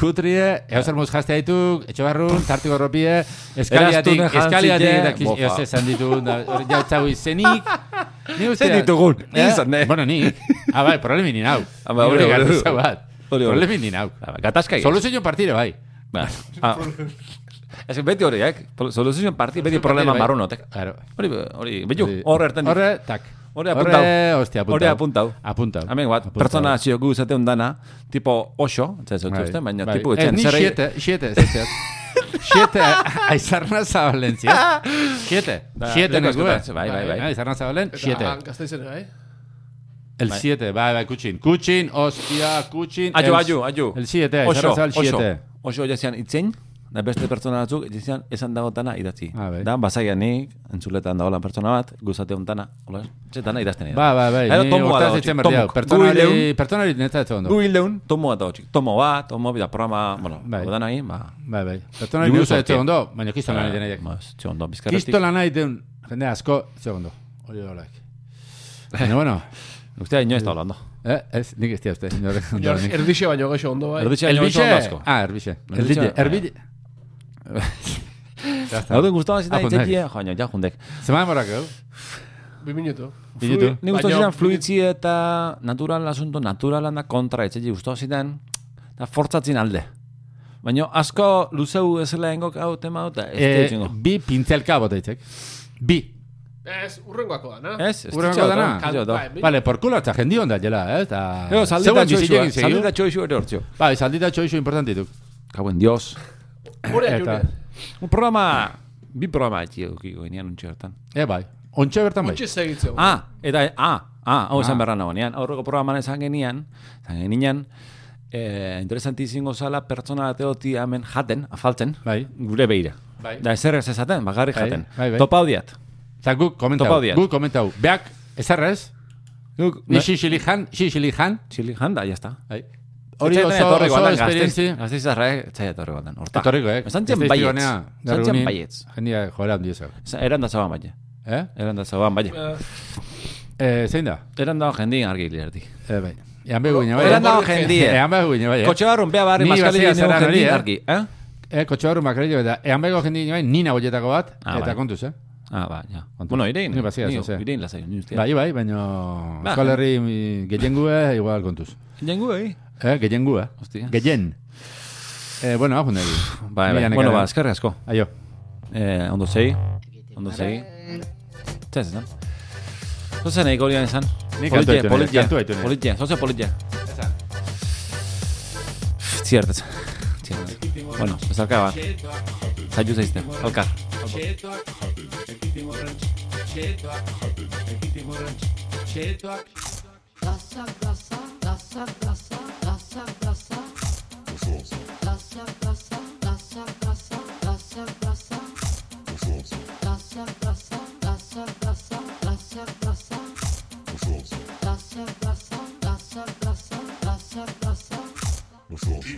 kutrie, eusar muz jaztea ditu, etxe barrun, tartiko ropie, eskaliatik, eskaliatik, eos esan ditu, da, hori jau txau izenik. Ni uste, ditugun, izan, eh? Bueno, ni, ah, bai, problemi ni nau. Ah, bai, hori, hori hori, hori. Hori, hori. Problemi ni nau. Ah, Gatazka egin. Soluzio partire, bai. Ba. Ah. Ez que beti horiek, soluzioen parti, beti problema bai. marrunotek. Claro. Hori, hori, betu, Hori- hor erten. Horre, tak. Hori apuntau. hostia, apuntau. Hori apuntau. Apuntau. Hemen bat, pertsona zio gu zateun dana, tipo oso, ez ez Bai, uste, baina bai. tipo Ez, etxean ni zerrei... siete, siete, ez ez. Siete, aizarna zabalen, ziet. Siete, siete leko nekue. askotan, bai, bai, bai. Aizarna zabalen, siete. Eta gazteizen, bai? Bai. siete, bai, bai, kutxin. Kutxin, hostia, kutxin. Aio, el- aio, aio. El siete, Oso, aizarna zabal, oso, siete. oso jazian itzein, da beste pertsona batzuk, jazian esan dagotana idatzi. Ah, bai. Da, basaianik, entzuletan dagoela pertsona bat, guzate hontana, hola, txetana idazten Ba, ba, bai, Gero ni hortaz dago, ditzen txik, berdi hau. tomok. Pertsonari, pertsonari netza ez ondo. Gu hildeun, tomo bat dago, txik. Tomo bat, tomo bida programa, bueno, Bai. bai. nahi, ba... Bai, bai. Pertsonari ez sorti. ondo, baina kistola nahi denaiek. Ba, txe ondo, bizkarretik. Kistola nahi den, jende asko, ez ondo. Hori dolak. Baina, bueno, Ustea inoiz da hablando. eh, ez, nik ez uste. nik. Erdixe baino geixo ondo, bai. Erdixe inoiz Elbixe? ondo asko. Ah, bai. Erbixe. Ya está. Hau den guztaban zitan itzekie, joan, ja, jundek. Zema demorak, gau? Bi minutu. Minutu. Ni guztu Baina- zidan fluitzi eta natural asunto, naturalan da kontra etxegi guztu zidan, da fortzatzin alde. Baina asko luzeu ezela engok hau tema hau, eta ez Eh, bi pintzelka boteitzek. Bi. Ez, urrengoako da, na? Ez, ez Urrengo ditxau, dana? ditxau, da. Bai, Vale, por culo eta jendi onda jela, eh? Eta... Ego, saldita txoixua, segiu. saldita txoixua ere hortzio. Bai, saldita txoixu importantituk. Kauen dios. Hore Eta-. Un programa, bi programa etxi eukiko genian untxe hartan. E, bai. Ontxe bertan bai. Ontxe segitzeu. Ah, eta, ah, ah, hau esan Ah. berran nagoenean, aurreko programan esan genian, esan genian, eh, interesantizingo zala pertsona bateoti hemen jaten, afaltzen, Bai. gure beira. Bai. Da ezer ez esaten, bagarri Bai, jaten. bai, bai. Topa odiat. Eta guk komentau. Guk komentau. Beak, ezerrez, Guk, ni xixili jan, xixili jan. Txili janda, jazta. Bai. Hori oso, oso esperientzi. Gazteizarra, eh, txai etorri baten. Horta. Etorriko, eh? Txen baietz. Txen baietz. Jendia joera handi ezak. Eran da zaban baie. Eh? Eran da zaban baie. Eh, Eh, zein da? Eran da jendi argi lerdi. Eh, bai. Ean behu gine, bai. Eran da Hori- jendie. Ean behu gine, bai. eh? Kotxe barrun, bea barri maskali bazea ginen zara jendi hori, eh? argi. Eh? Eh, kotxe barru makarrillo eta ean behu jendi gine, bai, nina boietako bat, Ah, eta bai. kontuz, eh? Ah, ba, ja. Bueno, irein. Ni bazia, Ni- zozea. Irein ustea. Bai, bai, baina Ba, Euskal Herri mi, gehiengue igual kontuz. Jengu, eh? Eh, gehiengue. Hostia. Gehien. Eh, bueno, apun dugu. Bai, bai. Bueno, ba, eskerri asko. Aio. Eh, ondo sei. Ondo sei. Txez, esan. Zoze nahi golian esan. Ni kantu Politia, politia, zoze politia. Ziertetz. Bueno, ez alka bat. Zaitu zaizte, alkar. In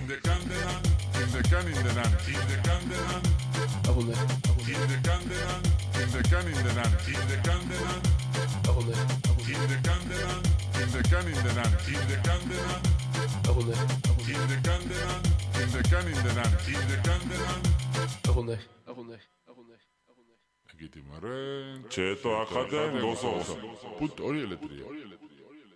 the can in the can in the nan, in the can. Indecandenen, indecandenen, indecandenen. Indecandenen, indecandenen, indecandenen. Indecandenen, indecandenen, indecandenen. Ahonech, ahonech, ahonech. Gidimare, Ceto Akadem, Dosos. Put orjele prije.